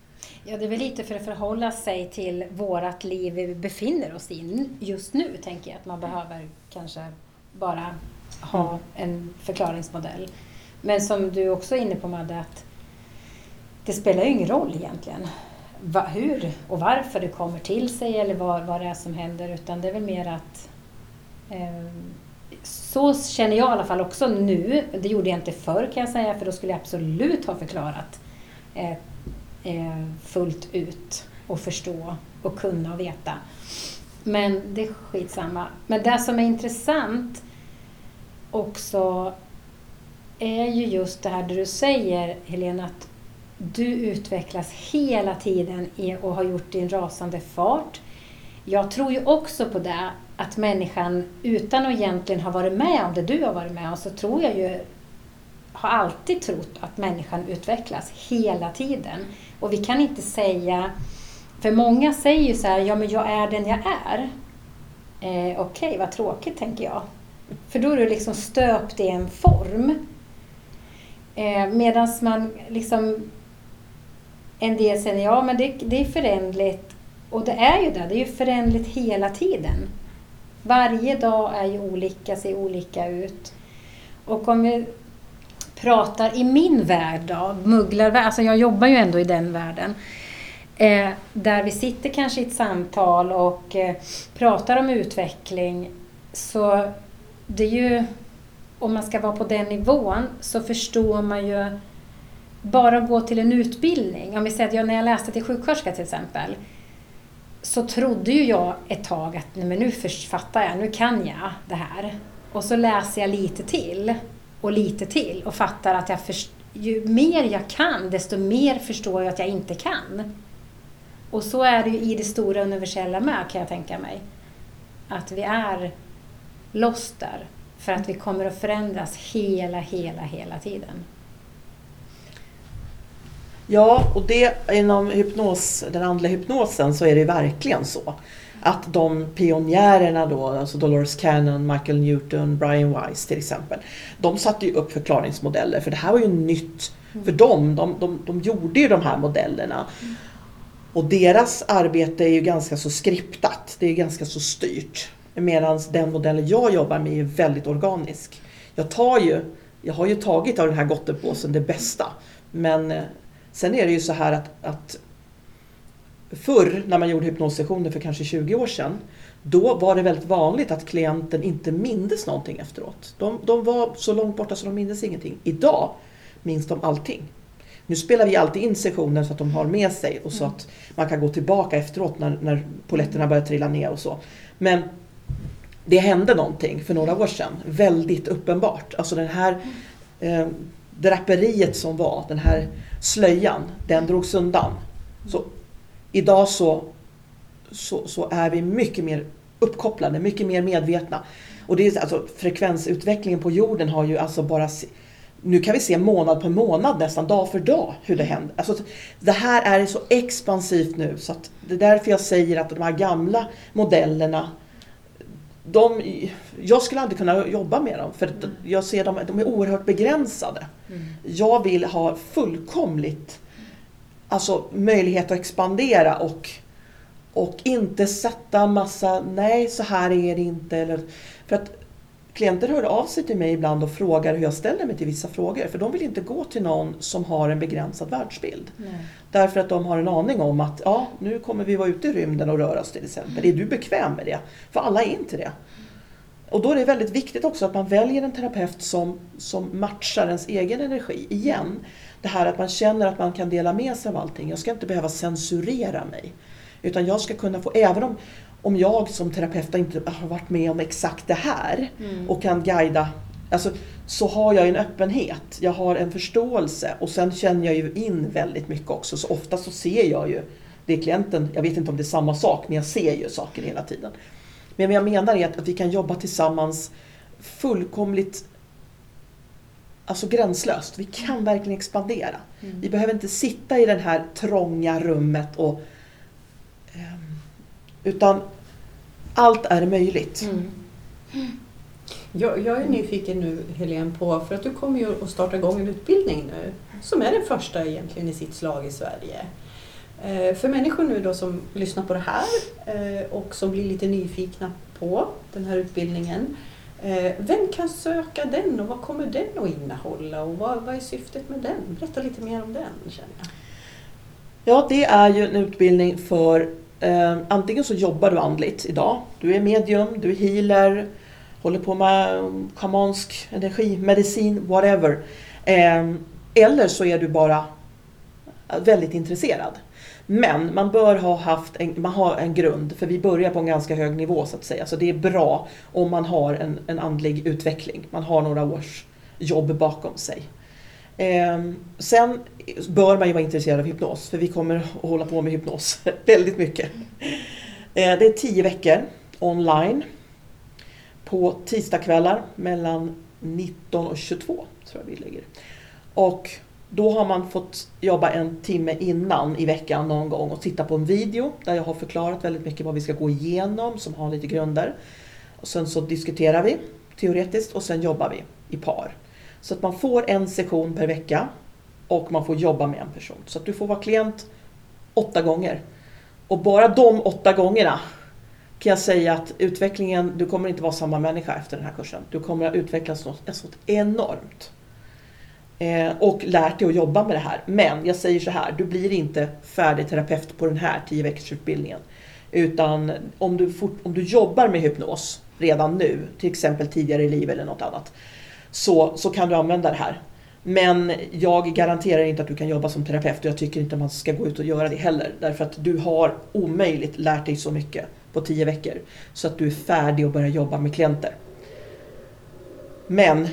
S1: Ja, det är väl lite för att förhålla sig till vårat liv vi befinner oss i just nu, tänker jag. Att man behöver kanske bara ha mm. en förklaringsmodell. Men som du också är inne på Madde, att det spelar ju ingen roll egentligen va, hur och varför det kommer till sig eller vad, vad det är som händer utan det är väl mer att eh, så känner jag i alla fall också nu. Det gjorde jag inte förr kan jag säga för då skulle jag absolut ha förklarat eh, eh, fullt ut och förstå och kunna och veta. Men det är skitsamma. Men det som är intressant också är ju just det här det du säger, Helena, att du utvecklas hela tiden och har gjort din rasande fart. Jag tror ju också på det, att människan utan att egentligen ha varit med om det du har varit med om, så tror jag ju, har alltid trott att människan utvecklas hela tiden. Och vi kan inte säga, för många säger ju så här, ja men jag är den jag är. Eh, Okej, okay, vad tråkigt tänker jag. För då är du liksom stöpt i en form. Eh, Medan man liksom en del säger ja men det, det är förändligt och det är ju det, det är ju förändligt hela tiden. Varje dag är ju olika, ser olika ut. Och om vi pratar i min värld då, mugglarvärld, alltså jag jobbar ju ändå i den världen. Eh, där vi sitter kanske i ett samtal och eh, pratar om utveckling. Så det är ju om man ska vara på den nivån så förstår man ju bara gå till en utbildning. Om vi säger att jag, när jag läste till sjuksköterska till exempel så trodde ju jag ett tag att nej, men nu fattar jag, nu kan jag det här. Och så läser jag lite till och lite till och fattar att jag först, ju mer jag kan desto mer förstår jag att jag inte kan. Och så är det ju i det stora universella med kan jag tänka mig. Att vi är lost där. För att vi kommer att förändras hela, hela, hela tiden.
S3: Ja, och det inom hypnos, den andliga hypnosen så är det verkligen så. Att de pionjärerna då, alltså Dolores Cannon, Michael Newton, Brian Weiss till exempel. De satte ju upp förklaringsmodeller för det här var ju nytt för dem. De, de, de gjorde ju de här modellerna. Och deras arbete är ju ganska så skriptat, det är ganska så styrt. Medan den modellen jag jobbar med är väldigt organisk. Jag, tar ju, jag har ju tagit av den här gottepåsen det bästa. Men eh, sen är det ju så här att, att Förr när man gjorde hypnossessioner för kanske 20 år sedan, då var det väldigt vanligt att klienten inte mindes någonting efteråt. De, de var så långt borta så de mindes ingenting. Idag minns de allting. Nu spelar vi alltid in sessioner så att de har med sig och så mm. att man kan gå tillbaka efteråt när, när poletterna börjar trilla ner och så. Men det hände någonting för några år sedan, väldigt uppenbart. Alltså den här eh, draperiet som var, den här slöjan, den drogs undan. Så idag så, så, så är vi mycket mer uppkopplade, mycket mer medvetna. Och det är, alltså, frekvensutvecklingen på jorden har ju alltså bara nu kan vi se månad på månad nästan, dag för dag, hur det händer. Alltså, det här är så expansivt nu så att det är därför jag säger att de här gamla modellerna de, jag skulle aldrig kunna jobba med dem för jag ser dem, de är oerhört begränsade. Mm. Jag vill ha fullkomligt alltså, möjlighet att expandera och, och inte sätta massa, nej så här är det inte. Eller, för att klienter hör av sig till mig ibland och frågar hur jag ställer mig till vissa frågor. För de vill inte gå till någon som har en begränsad världsbild. Nej. Därför att de har en aning om att ja, nu kommer vi vara ute i rymden och röra oss till exempel. Är du bekväm med det? För alla är inte det. Och då är det väldigt viktigt också att man väljer en terapeut som, som matchar ens egen energi. Igen, det här att man känner att man kan dela med sig av allting. Jag ska inte behöva censurera mig. Utan jag ska kunna få, även om, om jag som terapeut inte har varit med om exakt det här mm. och kan guida, alltså, så har jag en öppenhet, jag har en förståelse och sen känner jag ju in väldigt mycket också. Så ofta så ser jag ju det klienten, jag vet inte om det är samma sak, men jag ser ju saker hela tiden. Men vad jag menar är att vi kan jobba tillsammans fullkomligt alltså gränslöst. Vi kan verkligen expandera. Mm. Vi behöver inte sitta i det här trånga rummet och um, utan allt är möjligt. Mm.
S2: Jag, jag, är nyfiken nu Helene på, för att du kommer ju att starta igång en utbildning nu som är den första egentligen i sitt slag i Sverige. Eh, för människor nu då som lyssnar på det här eh, och som blir lite nyfikna på den här utbildningen. Eh, vem kan söka den och vad kommer den att innehålla och vad, vad är syftet med den? Berätta lite mer om den känner jag.
S3: Ja, det är ju en utbildning för eh, antingen så jobbar du andligt idag, du är medium, du är healer, håller på med mm, kamansk energi, medicin, whatever. Eh, eller så är du bara eh, väldigt intresserad. Men man bör ha haft en, man har en grund, för vi börjar på en ganska hög nivå så att säga. Så det är bra om man har en, en andlig utveckling. Man har några års jobb bakom sig. Eh, sen bör man ju vara intresserad av hypnos, för vi kommer att hålla på med hypnos väldigt mycket. Eh, det är tio veckor online på tisdagskvällar mellan 19 och 22, tror jag vi lägger. Och då har man fått jobba en timme innan i veckan någon gång och titta på en video där jag har förklarat väldigt mycket vad vi ska gå igenom som har lite grunder. Och sen så diskuterar vi teoretiskt och sen jobbar vi i par. Så att man får en session per vecka och man får jobba med en person. Så att du får vara klient åtta gånger. Och bara de åtta gångerna kan jag säga att utvecklingen, du kommer inte vara samma människa efter den här kursen. Du kommer att utvecklas något, något enormt. Eh, och lärt dig att jobba med det här. Men jag säger så här, du blir inte färdig terapeut på den här 10 veckors utbildningen. Utan om du, fort, om du jobbar med hypnos redan nu, till exempel tidigare i livet eller något annat, så, så kan du använda det här. Men jag garanterar inte att du kan jobba som terapeut och jag tycker inte man ska gå ut och göra det heller. Därför att du har omöjligt lärt dig så mycket på tio veckor så att du är färdig att börja jobba med klienter. Men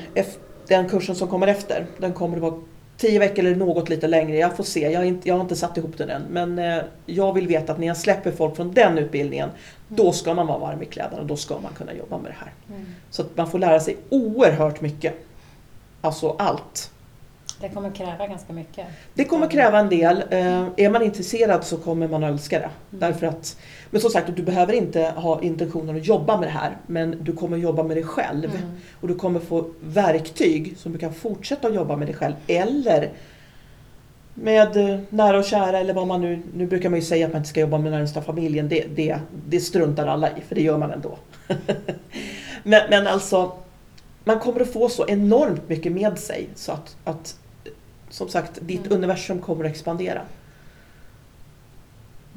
S3: den kursen som kommer efter, den kommer att vara tio veckor eller något lite längre. Jag får se, jag har inte, jag har inte satt ihop den än. Men eh, jag vill veta att när jag släpper folk från den utbildningen, då ska man vara varm i kläderna och då ska man kunna jobba med det här. Mm. Så att man får lära sig oerhört mycket. Alltså allt.
S1: Det kommer kräva ganska mycket.
S3: Det kommer kräva en del. Eh, är man intresserad så kommer man att älska det. Mm. Därför att, men som sagt, du behöver inte ha intentionen att jobba med det här. Men du kommer jobba med det själv. Mm. Och du kommer få verktyg som du kan fortsätta att jobba med dig själv. Eller med eh, nära och kära eller vad man nu... Nu brukar man ju säga att man inte ska jobba med närmsta familjen. Det, det, det struntar alla i, för det gör man ändå. men, men alltså, man kommer att få så enormt mycket med sig så att, att som sagt, ditt mm. universum kommer att expandera.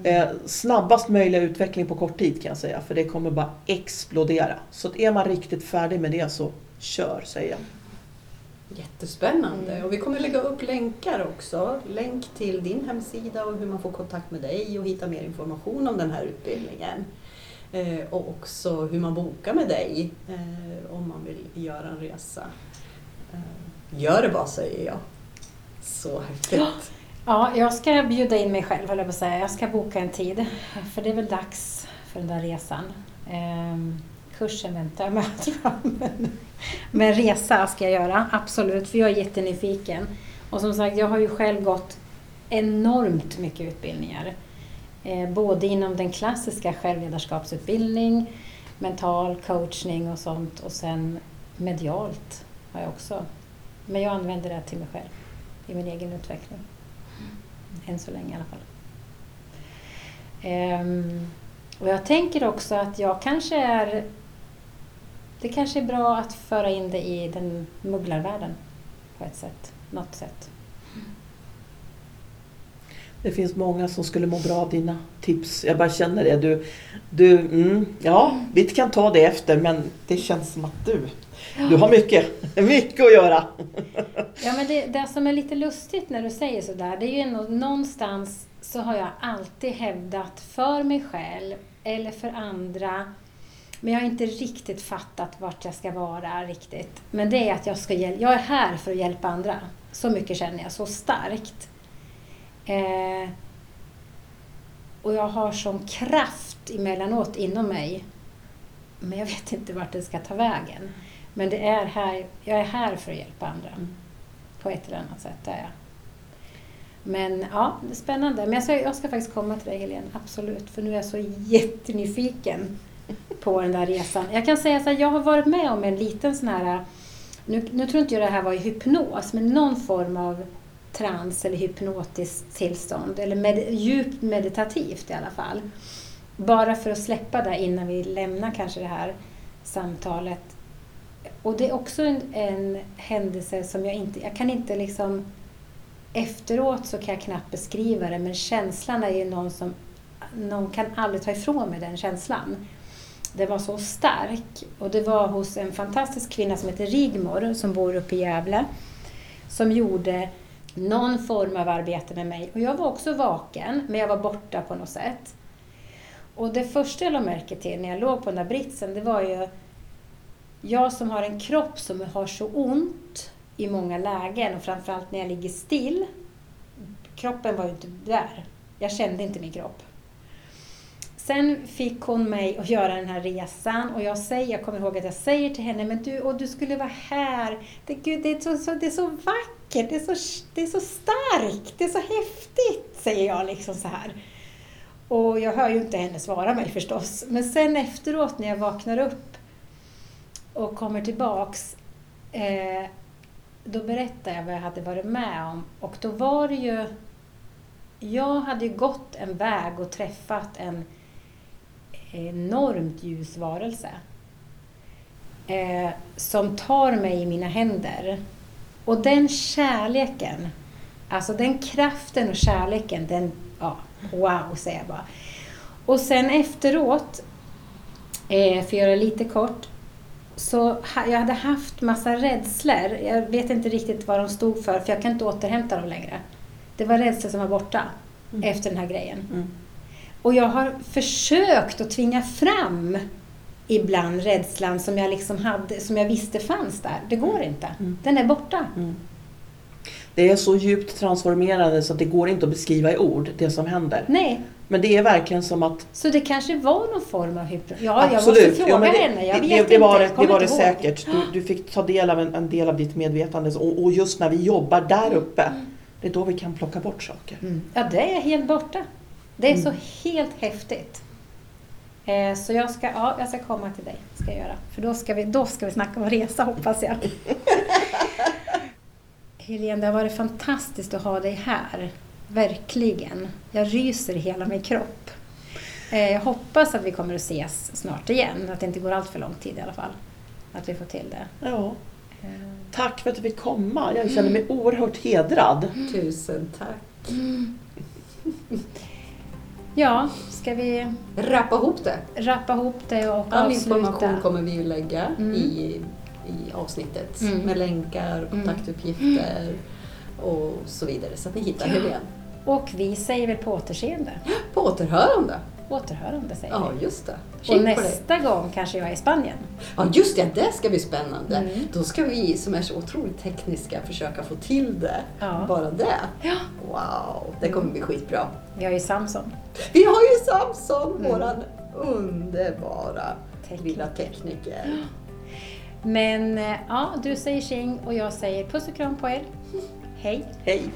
S3: Eh, snabbast möjliga utveckling på kort tid kan jag säga, för det kommer bara explodera. Så att är man riktigt färdig med det så kör, säger jag.
S2: Jättespännande.
S1: Mm.
S2: Och vi kommer lägga upp länkar också. Länk till din hemsida och hur man får kontakt med dig och hitta mer information om den här utbildningen. Eh, och också hur man bokar med dig eh, om man vill göra en resa. Eh, gör det bara säger jag. Så häftigt.
S1: Ja, Ja, jag ska bjuda in mig själv, höll jag på att säga. Jag ska boka en tid. För det är väl dags för den där resan. Ehm, kursen väntar jag med, tror jag. Men, men resa ska jag göra, absolut. För jag är jättenyfiken. Och som sagt, jag har ju själv gått enormt mycket utbildningar. Eh, både inom den klassiska självledarskapsutbildning, mental coachning och sånt. Och sen medialt har jag också. Men jag använder det till mig själv, i min egen utveckling. Än så länge i alla fall. Ehm, och jag tänker också att jag kanske är... Det kanske är bra att föra in det i den mugglarvärlden på ett sätt. Något sätt.
S3: Det finns många som skulle må bra av dina tips. Jag bara känner det. Du, du, mm, ja, vi kan ta det efter men det känns som att du, du har mycket, mycket att göra.
S1: Ja, men det, det som är lite lustigt när du säger sådär, det är ju ändå, någonstans så har jag alltid hävdat för mig själv eller för andra, men jag har inte riktigt fattat vart jag ska vara riktigt. Men det är att jag, ska jag är här för att hjälpa andra. Så mycket känner jag, så starkt. Eh, och jag har sån kraft emellanåt inom mig. Men jag vet inte vart det ska ta vägen. Men det är här, jag är här för att hjälpa andra.
S3: Mm.
S1: På ett eller annat sätt, det är jag. Men ja, det är spännande. Men jag ska, jag ska faktiskt komma till dig Helene, absolut. För nu är jag så jättenyfiken på den där resan. Jag kan säga så här, jag har varit med om en liten sån här, nu, nu tror inte jag det här var i hypnos, men någon form av trans eller hypnotiskt tillstånd. Eller med, djupt meditativt i alla fall. Bara för att släppa det innan vi lämnar kanske det här samtalet. Och det är också en, en händelse som jag inte, jag kan inte liksom efteråt så kan jag knappt beskriva det men känslan är ju någon som, någon kan aldrig ta ifrån mig den känslan. Den var så stark och det var hos en fantastisk kvinna som heter Rigmor som bor uppe i Gävle som gjorde någon form av arbete med mig. Och jag var också vaken, men jag var borta på något sätt. Och det första jag lade märke till när jag låg på den där britsen, det var ju jag som har en kropp som har så ont i många lägen och framförallt när jag ligger still. Kroppen var ju inte där. Jag kände inte min kropp. Sen fick hon mig att göra den här resan och jag, säger, jag kommer ihåg att jag säger till henne, men du, och du skulle vara här. Det, gud, det, är så, så, det är så vackert, det är så, det är så starkt, det är så häftigt, säger jag liksom så här. Och jag hör ju inte henne svara mig förstås. Men sen efteråt när jag vaknar upp och kommer tillbaks, eh, då berättar jag vad jag hade varit med om. Och då var det ju... Jag hade ju gått en väg och träffat en enormt ljus varelse. Eh, som tar mig i mina händer. Och den kärleken, alltså den kraften och kärleken, den, ja, wow säger jag bara. Och sen efteråt, eh, för att göra det lite kort, så jag hade haft massa rädslor. Jag vet inte riktigt vad de stod för, för jag kan inte återhämta dem längre. Det var rädslor som var borta
S3: Mm.
S1: efter den här grejen.
S3: Mm.
S1: Och jag har försökt att tvinga fram ibland rädslan som jag, liksom hade, som jag visste fanns där. Det går inte.
S3: Mm.
S1: Den är borta.
S3: Mm. Det är så djupt transformerande så att det går inte att beskriva i ord, det som händer.
S1: Nej,
S3: Men det är verkligen som att
S1: så det kanske var någon form av hypnos. Ja, jag
S3: Absolut.
S1: måste fråga
S3: Ja, det,
S1: henne. Jag vet
S3: det, det var
S1: inte.
S3: det,
S1: Jag
S3: det, var det
S1: ihåg.
S3: säkert. Du, du fick ta del av en, en del av ditt medvetande och, och just när vi jobbar där uppe, det är då vi kan plocka bort saker.
S1: Mm. Ja, det är helt borta. Det är
S3: Mm.
S1: så helt häftigt. Eh, så jag ska, ja, jag ska komma till dig. Ska jag göra. För då ska, vi, då ska vi snacka om resa hoppas jag. Helene, det har varit fantastiskt att ha dig här. Verkligen. Jag ryser i hela min kropp. Eh, jag hoppas att vi kommer att ses snart igen. Att det inte går allt för lång tid i alla fall. Att vi får till det.
S3: Ja,
S1: Eh,
S3: tack för att du fick komma. Jag känner mig oerhört hedrad.
S2: Tusen tack.
S1: Ja, ska vi
S2: Rappa ihop det.
S1: rappa ihop det och
S2: All
S1: avsluta?
S2: information kommer vi ju lägga
S1: Mm.
S2: i, i avsnittet
S1: Mm.
S2: med länkar, kontaktuppgifter och så vidare så att ni hittar
S1: Ja.
S2: Helene.
S1: Och vi säger väl på återseende.
S2: På återhörande.
S1: Återhörande säger
S2: Ja,
S1: vi.
S2: just det.
S1: Och
S2: Kik det.
S1: nästa gång kanske jag är i Spanien.
S2: Ja, just det. Det ska bli spännande.
S1: Mm.
S2: Då ska vi som är så otroligt tekniska försöka få till det.
S1: Ja.
S2: Bara det.
S1: Ja.
S2: Wow, det kommer bli skitbra.
S1: Vi har ju Samson.
S2: Vi har ju Samson,
S1: Mm.
S2: våran underbara
S1: Tekniker.
S2: lilla tekniker.
S1: Men eh, ja, du säger tjing och jag säger puss och kram på er. Hej!
S2: Hej!